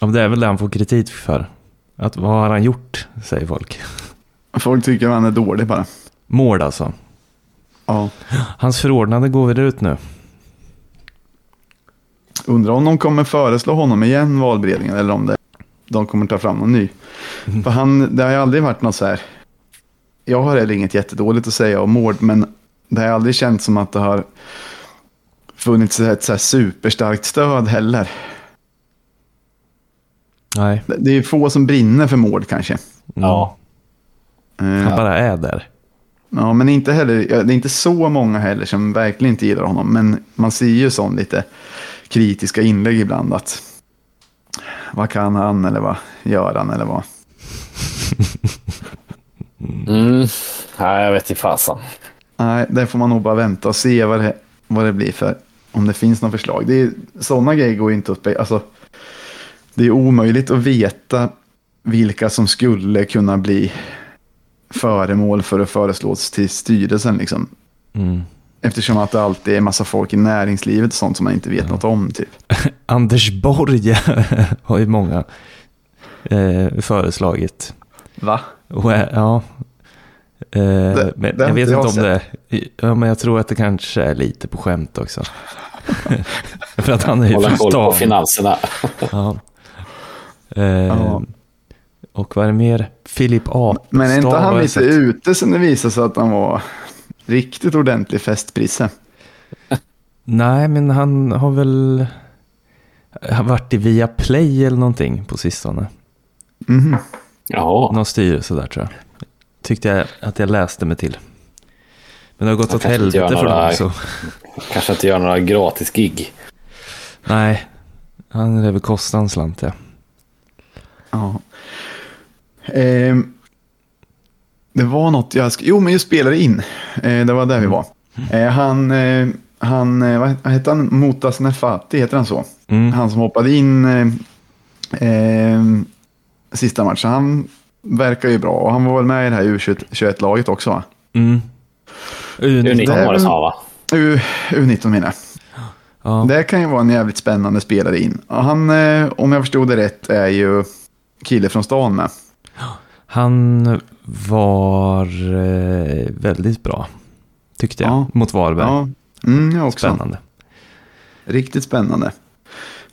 S2: Ja, det är väl det han får kritik för. Att, vad har han gjort, säger folk.
S1: Folk tycker att han är dålig bara.
S2: Mård alltså.
S1: Ja.
S2: Hans förordnande går väl ut nu.
S1: Undrar om de kommer föreslå honom igen, valberedningen, eller om det, de kommer ta fram någon ny. För han, det har ju aldrig varit något så här, jag har heller inget jättedåligt att säga om Mård, men det har aldrig känts som att det har funnits ett så här superstarkt stöd heller.
S2: Nej,
S1: Det är ju få som brinner för Mård kanske.
S3: Ja.
S2: han
S1: Eh,
S2: bara är där.
S1: Ja, men inte heller, ja, det är inte så många heller som verkligen inte gillar honom. Men man ser ju sån lite kritiska inlägg ibland. att Vad kan han eller vad gör han eller vad?
S3: Mm. Nej, jag vet inte fasen.
S1: Nej, där får man nog bara vänta och se vad det, vad det blir för, om det finns något förslag. Det är, sådana grejer går ju inte spe- alltså, det är omöjligt att veta vilka som skulle kunna bli föremål för att föreslås till styrelsen. Liksom.
S2: Mm.
S1: Eftersom att det alltid är massa folk i näringslivet och sånt som man inte vet något om. Typ.
S2: Anders Borg har ju många eh, föreslagit.
S1: Va?
S2: Och, eh, ja. Eh,
S1: Det-
S2: men
S1: det
S2: jag vet
S1: inte
S2: om det. Ja, men jag tror att det kanske är lite på skämt också. För att han är ju
S3: Hålla
S2: från
S3: koll på finanserna.
S2: Ja. Eh,
S1: Ja.
S2: Och vad är det mer? Filip Apestad
S1: Men är inte han lite
S2: sett.
S1: ute sen det visade sig att han var riktigt ordentlig festprisse?
S2: Nej, men han har väl har varit i Viaplay eller någonting på sistone.
S1: Mhm.
S3: Jaha.
S2: Någon styrelse där tror jag. Tyckte jag att jag läste mig till. Men det har gått
S3: Jag
S2: åt helvete för
S3: några-
S2: dem också.
S3: Kanske inte gör några gratis gig.
S2: Nej, han är väl kostar en slant ja.
S1: Ja. Ehm, det var något jag Jo, men jag spelade in. Eh, det var där vi var. Eh, han, eh, han, vad hette han? Motas Nefati, heter han så?
S2: Mm.
S1: Han som hoppade in eh, sista matchen. Han verkar ju bra och han var väl med i det här U21-laget också va?
S2: Mm.
S3: U19
S1: det är
S3: var det som va?
S1: U, U19 menar jag.
S2: Ja.
S1: Det kan ju vara en jävligt spännande spelare in. Och han, om jag förstod det rätt, är ju kille från stan med.
S2: Han var eh, väldigt bra, tyckte jag,
S1: Ja.
S2: mot Varberg.
S1: Ja, mm, jag också.
S2: Spännande.
S1: Riktigt spännande.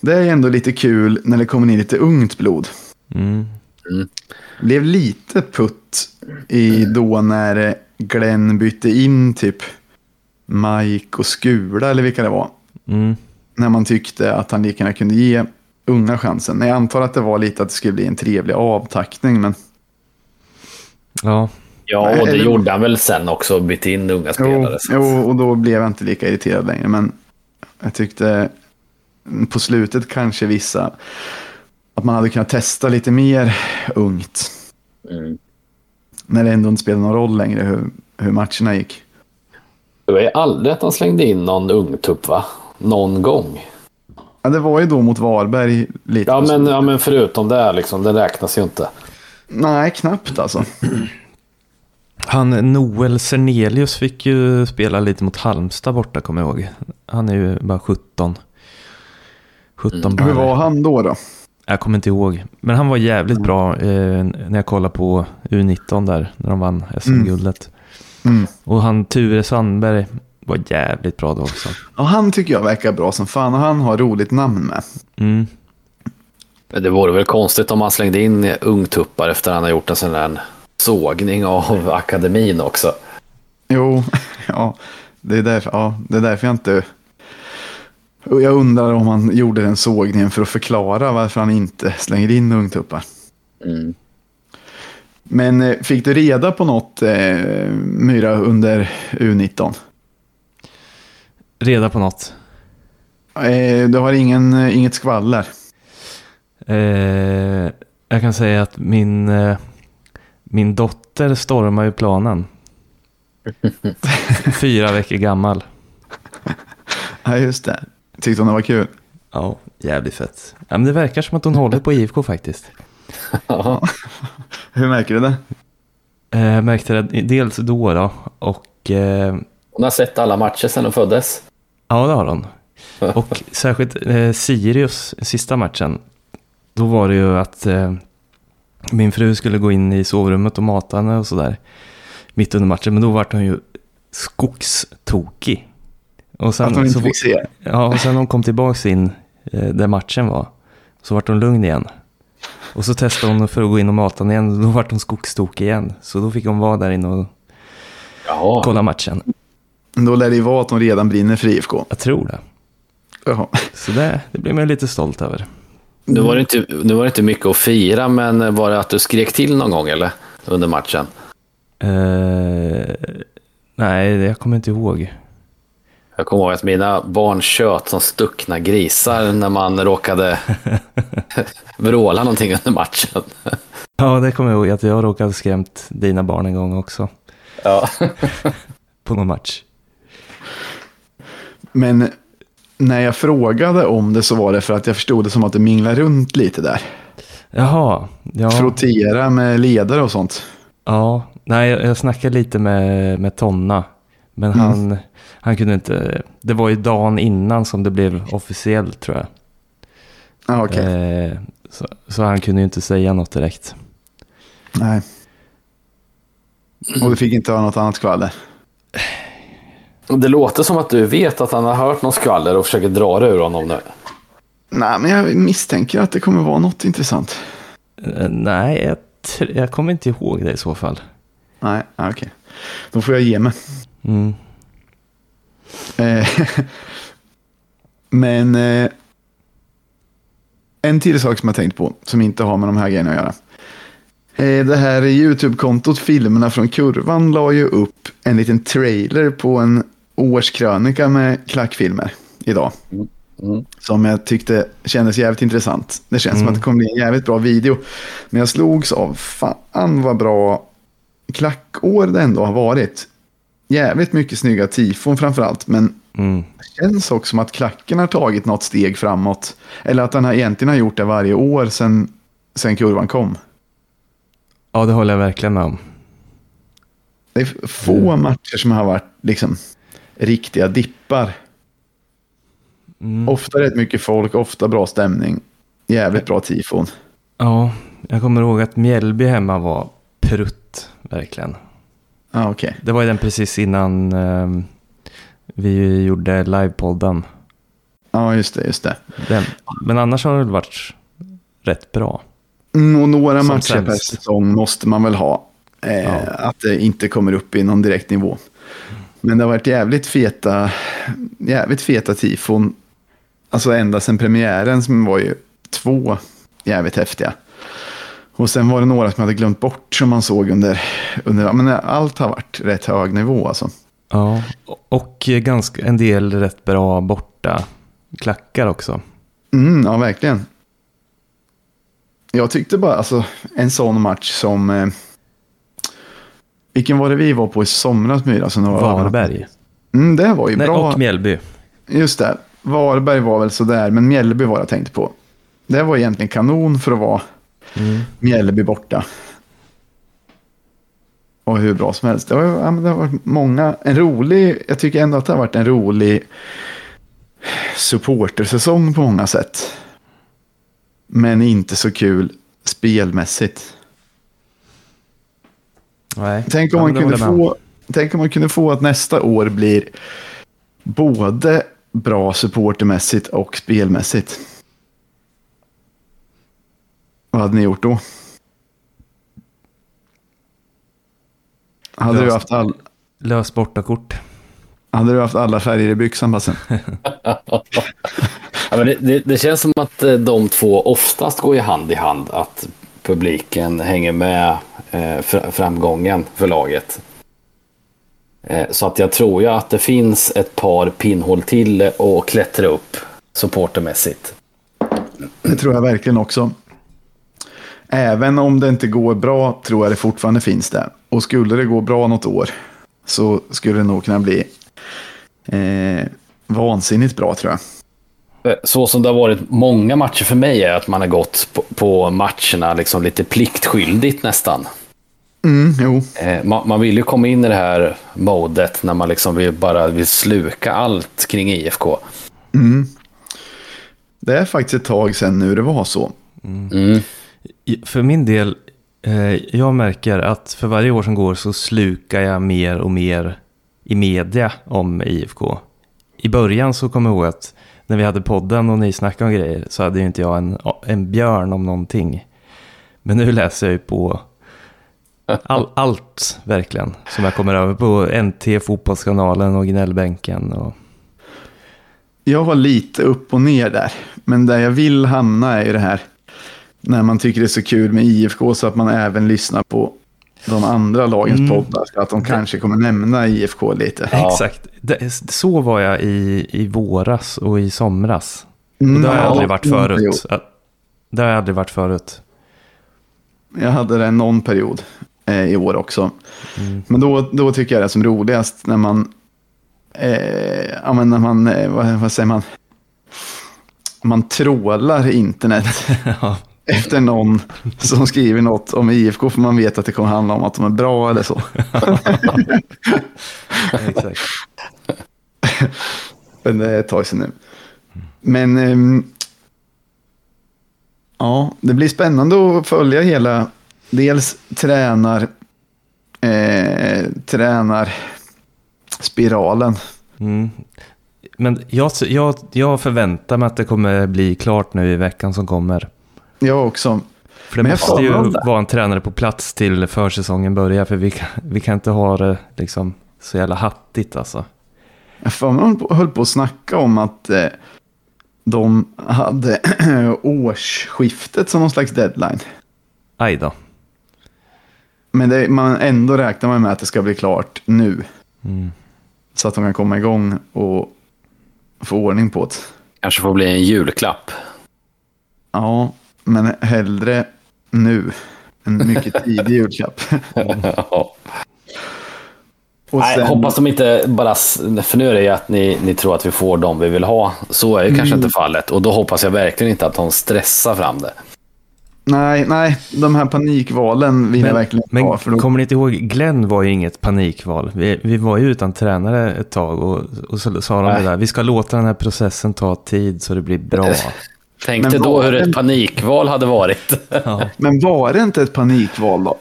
S1: Det är ändå lite kul när det kommer in lite ungt blod.
S2: Mm.
S1: Blev lite putt i då när Glenn bytte in typ Mike och Skula eller vilka det var.
S2: Mm.
S1: När man tyckte att han lika gärna kunde ge unga chansen. Men jag antar att det var lite att det skulle bli en trevlig avtackning. Men
S2: Ja,
S3: Ja, och det gjorde han väl sen också. Bytte in unga
S1: jo,
S3: spelare. så-
S1: jo, och då blev jag inte lika irriterad längre. Men jag tyckte på slutet kanske vissa att man hade kunnat testa lite mer ungt.
S3: Mm.
S1: När det ändå inte spelade någon roll längre hur, hur matcherna gick.
S3: Det var ju aldrig att han slängde in någon ungtupp va? Någon gång.
S1: Ja, det var ju då mot Varberg lite.
S3: Ja men, ja, men förutom det, liksom, det räknas ju inte.
S1: Nej, knappt alltså.
S2: han Noel Sernelius fick ju spela lite mot Halmstad borta, kommer jag ihåg. Han är ju bara 17. 17
S3: Mm.
S1: Hur var han då? då?
S2: Jag kommer inte ihåg. Men han var jävligt bra eh, när jag kollade på U19 där, när de vann SM-guldet.
S1: Mm.
S2: Och han Ture Sandberg var jävligt bra då också.
S1: Ja, han tycker jag verkar bra som fan och han har roligt namn med.
S3: Det vore väl konstigt om han slängde in ungtuppar efter att han har gjort en sån där sågning av akademin också.
S1: Jo, ja, det är därför, ja, det är därför jag inte... Jag undrar om han gjorde den sågningen för att förklara varför han inte slänger in ungtuppar.
S3: Mm.
S1: Men eh, fick du reda på något, eh, Myra, under U19?
S2: Reda på något.
S1: Eh, du har ingen, inget skvaller?
S2: Eh, jag kan säga att min, eh, min dotter stormar ju planen. Fyra veckor gammal.
S1: Ja, just det. Tyckte hon det var kul?
S2: Ja, jävligt fett. Ja, men det verkar som att hon håller på IFK faktiskt.
S3: Ja.
S1: Hur märker du det?
S2: Eh, Jag märkte det dels då, då och eh,
S3: Hon har sett alla matcher sedan hon föddes.
S2: ja, det har hon. Och särskilt eh, Sirius, sista matchen, då var det ju att eh, min fru skulle gå in i sovrummet och mata henne och sådär mitt under matchen, men då var hon ju skogstokig. Och sen,
S1: Att hon inte
S2: så,
S1: fick se?
S2: ja, och sen när hon kom tillbaka in eh, där matchen var, så vart hon lugn igen. Och så testade hon för att gå in och mata henne igen, och då vart hon skogstokig igen. Så då fick hon vara där inne och
S3: Jaha.
S2: kolla matchen.
S1: Då lär det ju vara att hon redan brinner för IFK.
S2: Jag tror det.
S1: Jaha.
S2: Så det, det blir man lite stolt över.
S3: Nu var, det inte, nu var det inte mycket att fira, men var det att du skrek till någon gång eller? Under matchen?
S2: Eh, nej, jag kommer inte ihåg.
S3: Jag kommer ihåg att mina barn tjöt som stuckna grisar när man råkade vråla någonting under matchen.
S2: Ja, det kommer jag ihåg att jag råkade skrämt dina barn en gång också.
S3: Ja.
S2: På någon match.
S1: Men när jag frågade om det så var det för att jag förstod det som att det minglar runt lite där.
S2: Jaha, ja.
S1: Frottera med ledare och sånt.
S2: ja. Nej, jag snackade lite med, med Tonna. Men
S1: Mm.
S2: han, han kunde inte. Det var ju dagen innan som det blev officiellt tror jag.
S1: Ja, okej.
S2: Eh, så, så han kunde ju inte säga något direkt.
S1: Nej. Och du fick inte höra något annat skvaller?
S3: Det låter som att du vet att han har hört någon skvaller och försöker dra det ur honom nu.
S1: Nej, men jag misstänker att det kommer vara något intressant.
S2: Eh, nej, jag, tr- jag kommer inte ihåg det i så fall.
S1: Nej, ja, okej. Då får jag ge mig.
S2: Mm.
S1: Eh, Men eh, en till sak som jag tänkt på, som inte har med de här grejerna att göra. Eh, det här YouTube-kontot Filmerna från Kurvan la ju upp en liten trailer på en årskrönika med klackfilmer idag.
S3: Mm.
S1: Som jag tyckte kändes jävligt intressant. Det känns som
S2: Mm.
S1: att det kommer bli en jävligt bra video. Men jag slogs av, fan vad bra klackår det ändå har varit. Jävligt mycket snygga tifon framförallt, men
S2: Mm.
S1: det känns också som att klacken har tagit något steg framåt. Eller att den har egentligen har gjort det varje år sedan, sedan kurvan kom.
S2: Ja, det håller jag verkligen med om.
S1: Det är få matcher som har varit liksom riktiga dippar.
S2: Mm.
S1: Ofta rätt mycket folk, ofta bra stämning. Jävligt bra tifon.
S2: Ja, jag kommer ihåg att Mjällby hemma var prutt, verkligen.
S1: Ja, okej.
S2: Det var ju den precis innan eh, vi gjorde livepodden.
S1: Ja, just det, just det.
S2: Den. Men annars har det väl varit rätt bra.
S1: Mm, och några
S2: Som
S1: matcher per
S2: sämst.
S1: säsong måste man väl ha. Eh,
S2: Ja.
S1: Att det inte kommer upp i någon direkt nivå. Men det har varit jävligt feta, jävligt feta tifon. Alltså ända sedan premiären som var ju två jävligt häftiga. Och sen var det några som jag hade glömt bort som man såg under, under men allt har varit rätt hög nivå alltså.
S2: Ja, och ganska, en del rätt bra borta klackar också.
S1: Mm, ja, verkligen. Jag tyckte bara, alltså en sån match som... Vilken var det vi var på i somras, Myra? Var
S2: Varberg.
S1: Mm, det var ju
S2: Nej,
S1: bra.
S2: och Mjällby.
S1: Just det. Varberg var väl sådär, men Mjällby var jag tänkte på. Det var egentligen kanon för att vara
S2: Mm.
S1: Mjällby borta. Och hur bra som helst. Det, var, ja, det har varit många, en rolig, jag tycker ändå att det har varit en rolig supportersäsong på många sätt. Men inte så kul spelmässigt.
S2: Nej.
S1: Tänk om, man kunde få, tänk om man kunde få att nästa år blir både bra supportermässigt och spelmässigt. Vad hade ni gjort då? Hade du,
S2: Löst.
S1: haft all,
S2: Lös bortakort.
S1: hade du haft alla färger i byxan, Bassen?
S3: Ja, men det, det, det känns som att eh, de två oftast går i hand i hand. Att publiken hänger med eh, framgången för laget. Eh, så att jag tror ju att det finns ett par pinnhål till att klättra upp supportermässigt.
S1: Det tror jag verkligen också. Även om det inte går bra tror jag det fortfarande finns där. Och skulle det gå bra något år så skulle det nog kunna bli eh, vansinnigt bra tror jag.
S3: Eh, så som det har varit många matcher för mig är att man har gått på, på matcherna liksom lite pliktskyldigt nästan.
S1: Mm, jo.
S3: Eh, man, man, vill ju komma in i det här modet när man liksom vill, bara vill sluka allt kring IFK.
S1: Mm. Det är faktiskt ett tag sedan nu det var så.
S3: Mm. mm.
S2: För min del, eh, jag märker att för varje år som går så slukar jag mer och mer i media om IFK. I början så kommer jag ihåg att när vi hade podden och ni snackade om grejer så hade ju inte jag en, en björn om någonting. Men nu läser jag ju på all, allt verkligen som jag kommer över på NT, Fotbollskanalen och Gnällbänken. Och...
S1: Jag var lite upp och ner där, men där jag vill hamna är ju det här när man tycker det är så kul med IFK så att man även lyssnar på de andra lagens mm. poddar. Så att de kanske kommer nämna IFK lite.
S2: Ja. Exakt. Det, så var jag i, i våras och i somras. Mm, och det har jag aldrig varit förut. Det har jag aldrig varit förut.
S1: Jag hade det någon period eh, i år också. Mm. Men då, då tycker jag det är som roligast när man, eh, ja, men när man, eh, vad, vad, säger man, man trålar internet. ja efter någon som skriver något om IFK för man vet att det kommer handla om att de är bra eller så.
S2: Exakt.
S1: Men det är ett tag sedan nu. Men um, ja, det blir spännande att följa hela, dels tränar, eh, tränar spiralen.
S2: Mm. Men jag, jag, jag förväntar mig att det kommer bli klart nu i veckan som kommer.
S1: Jag också.
S2: För det Men måste ju vara en tränare på plats till försäsongen börjar. För vi kan, vi kan inte ha det liksom så jävla hattigt alltså.
S1: Jag höll på att snacka om att eh, de hade årsskiftet som någon slags deadline.
S2: Aj då.
S1: Men det, man ändå räknar man med att det ska bli klart nu. Mm. Så att de kan komma igång och få ordning på det.
S3: Kanske får bli en julklapp.
S1: Ja, men hellre nu. En mycket tidig julklapp.
S3: Och sen... Nej, hoppas de inte bara... För nu är det ju att ni, ni tror att vi får dem vi vill ha. Så är ju mm. kanske inte fallet. Och då hoppas jag verkligen inte att de stressar fram det.
S1: Nej, nej, de här panikvalen vill men, jag verkligen
S2: men ha. Men kommer ni inte ihåg, Glenn var ju inget panikval. Vi, vi var ju utan tränare ett tag och, och så sa de det där, vi ska låta den här processen ta tid så det blir bra.
S3: Tänk dig då hur ett panikval hade varit.
S1: Ja. Men var det inte ett panikval då?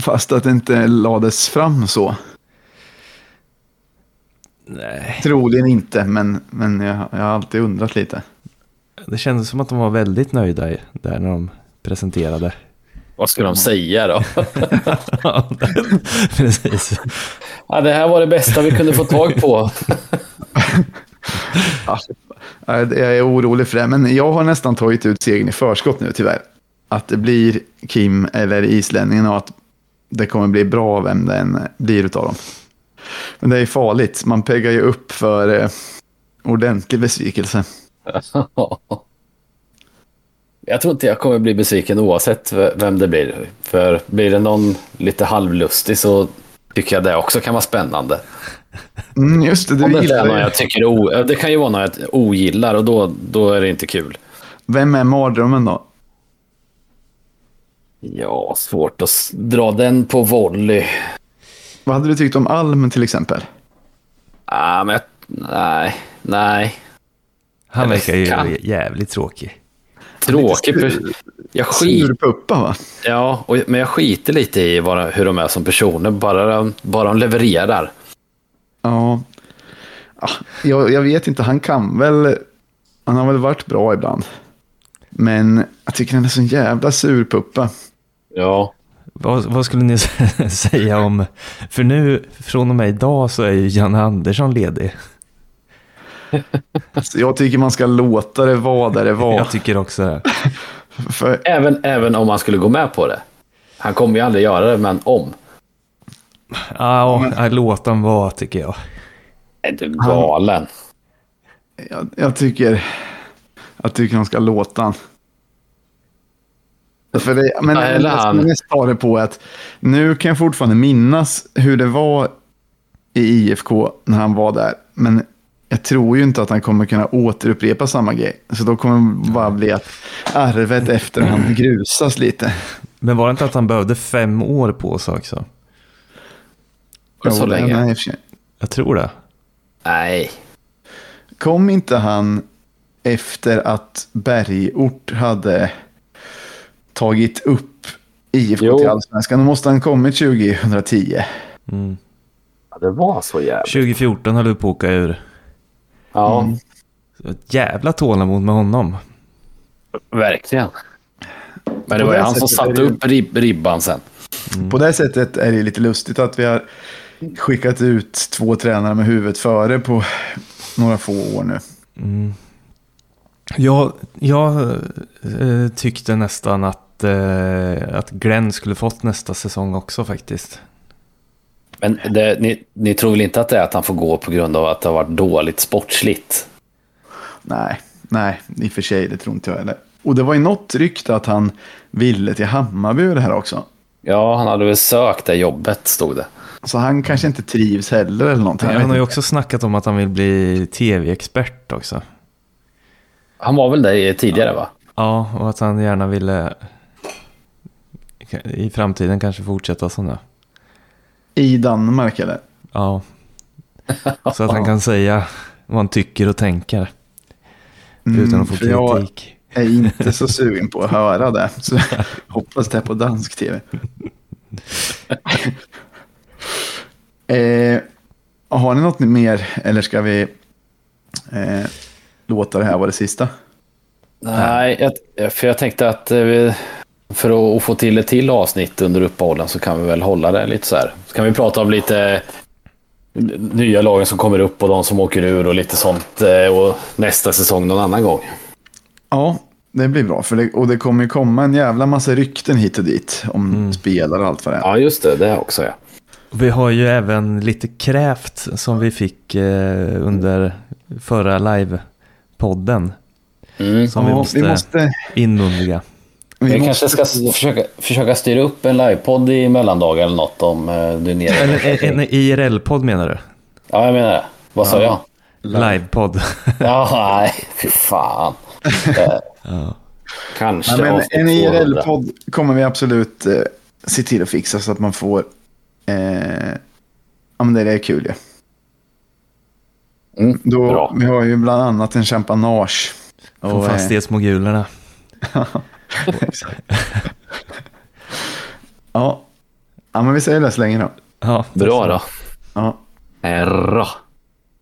S1: Fast att det inte lades fram så.
S2: Nej.
S1: Troligen inte, men, men jag, jag har alltid undrat lite.
S2: Det kändes som att de var väldigt nöjda där när de presenterade.
S3: Vad ska de säga då?
S2: Precis.
S3: Ja, det här var det bästa vi kunde få tag på.
S1: Jag är orolig för det, men jag har nästan tagit ut segern i förskott nu tyvärr. Att det blir Kim eller islänningen och att det kommer bli bra vem det än blir utav dem. Men det är farligt, man peggar ju upp för eh, ordentlig besvikelse.
S3: Jag tror inte jag kommer bli besviken oavsett vem det blir. För blir det någon lite halvlustig så tycker jag det också kan vara spännande.
S1: Mm, just det, du
S3: Om det gillar är jag tycker o, Det kan ju vara något jag ogillar och då, då är det inte kul.
S1: Vem är mardrömmen då?
S3: Ja, svårt att dra den på volley.
S1: Vad hade du tyckt om Alm till exempel?
S3: Ah, men nej, nej.
S2: Han verkar ju kan. jävligt tråkig.
S3: Tråkig? Jag skit...
S1: Surpuppa va?
S3: Ja, och, men jag skiter lite i vad, hur de är som personer, bara, bara de levererar.
S1: Ja, jag, jag vet inte, han kan väl, han har väl varit bra ibland. Men jag tycker han är så jävla surpuppa.
S3: Ja.
S2: Vad, vad, skulle ni säga om, för nu från och med idag så är ju Janne Andersson ledig.
S1: jag tycker man ska låta det vara där det var.
S2: Jag tycker också det.
S1: För,
S3: Även, även om han skulle gå med på det. Han kommer ju aldrig göra det, men om.
S2: Ja, ja, låt den vara tycker jag.
S3: Är du galen?
S1: jag, jag tycker jag tycker de ska låta han. För det, men jag
S3: han.
S1: ska mest ta det på att nu kan jag fortfarande minnas hur det var i IFK när han var där. Men jag tror ju inte att han kommer kunna återupprepa samma grej. Så då kommer det bara bli att arvet efter han grusas lite.
S2: Men var det inte att han behövde fem år på sig också?
S3: Så
S1: Jo,
S3: länge?
S1: nej.
S2: Jag tror det.
S3: Nej.
S1: Kom inte han efter att Bergort hade tagit upp IFK
S3: Jo.
S1: till allsvenskan? Då måste han kommit 2010.
S2: Mm.
S3: Ja, det var så jävligt.
S2: 2014 höll du på att åka ur.
S3: Ja,
S2: Så Ett jävla tålamod med honom.
S3: verkligen. Men det
S1: På
S3: var ju han som satte upp rib ribban sen.
S1: På det sättet är det lite lustigt att vi har skickat ut två tränare med huvudet före på några få år nu.
S2: Jag, jag eh, tyckte nästan att, eh, att Glenn skulle fått nästa säsong också faktiskt.
S3: Men det, ni, ni tror väl inte att det är att han får gå på grund av att det har varit dåligt sportsligt?
S1: Nej, nej, i och för sig, det tror inte jag heller. Och det var ju något rykte att han ville till Hammarby det här också.
S3: Ja, han hade väl sökt det jobbet, stod det.
S1: Så han kanske inte trivs heller eller någonting. Jag
S2: Han har ju också snackat om att han vill bli tv-expert också.
S3: Han var väl det tidigare, va?
S2: Ja, och att han gärna ville i framtiden kanske fortsätta som det.
S1: I Danmark eller?
S2: Ja. Så att han kan säga vad han tycker och tänker. Utan att få
S1: Mm, för jag
S2: kritik.
S1: är inte så sugen på att höra det. Så jag hoppas det är på dansk tv. eh, har ni något mer eller ska vi eh, låta det här vara det sista?
S3: Nej, jag, för jag tänkte att eh, vi, för att få till ett till avsnitt under uppehållen så kan vi väl hålla det lite så här. Så kan vi prata om lite nya lagen som kommer upp och de som åker ur och lite sånt. eh, Och nästa säsong någon annan gång.
S1: Ja, det blir bra. För det, och det kommer ju komma en jävla massa rykten hit och dit om spelare och allt vad det är.
S3: Ja, just det. Det också, ja.
S2: Vi har ju även lite krävt som vi fick eh, under förra live-podden.
S3: Mm.
S2: Som vi
S1: Ja,
S2: måste,
S1: vi måste,
S2: inmundiga.
S1: vi
S3: Vi
S1: måste
S3: kanske ska försöka, försöka styra upp en livepodd i mellandagar eller något om eh, du är nere.
S2: Eller en, en IRL-podd menar du?
S3: Ja, jag menar det. Vad sa jag?
S2: Live-podd.
S3: Ja, nej, fy fan. Eh, Kanske
S1: Ja, men en
S3: 200.
S1: IRL-podd kommer vi absolut eh, se till att fixa så att man får... Eh, ja, men det är kul ju.
S3: Mm,
S1: Då,
S3: bra.
S1: Vi har ju bland annat en champagnage.
S2: Från
S1: Och, eh,
S2: fastighetsmogulerna.
S1: ja. ja, men vi säger det så länge då.
S2: Ja,
S3: Bra då.
S1: Ja.
S3: Herra.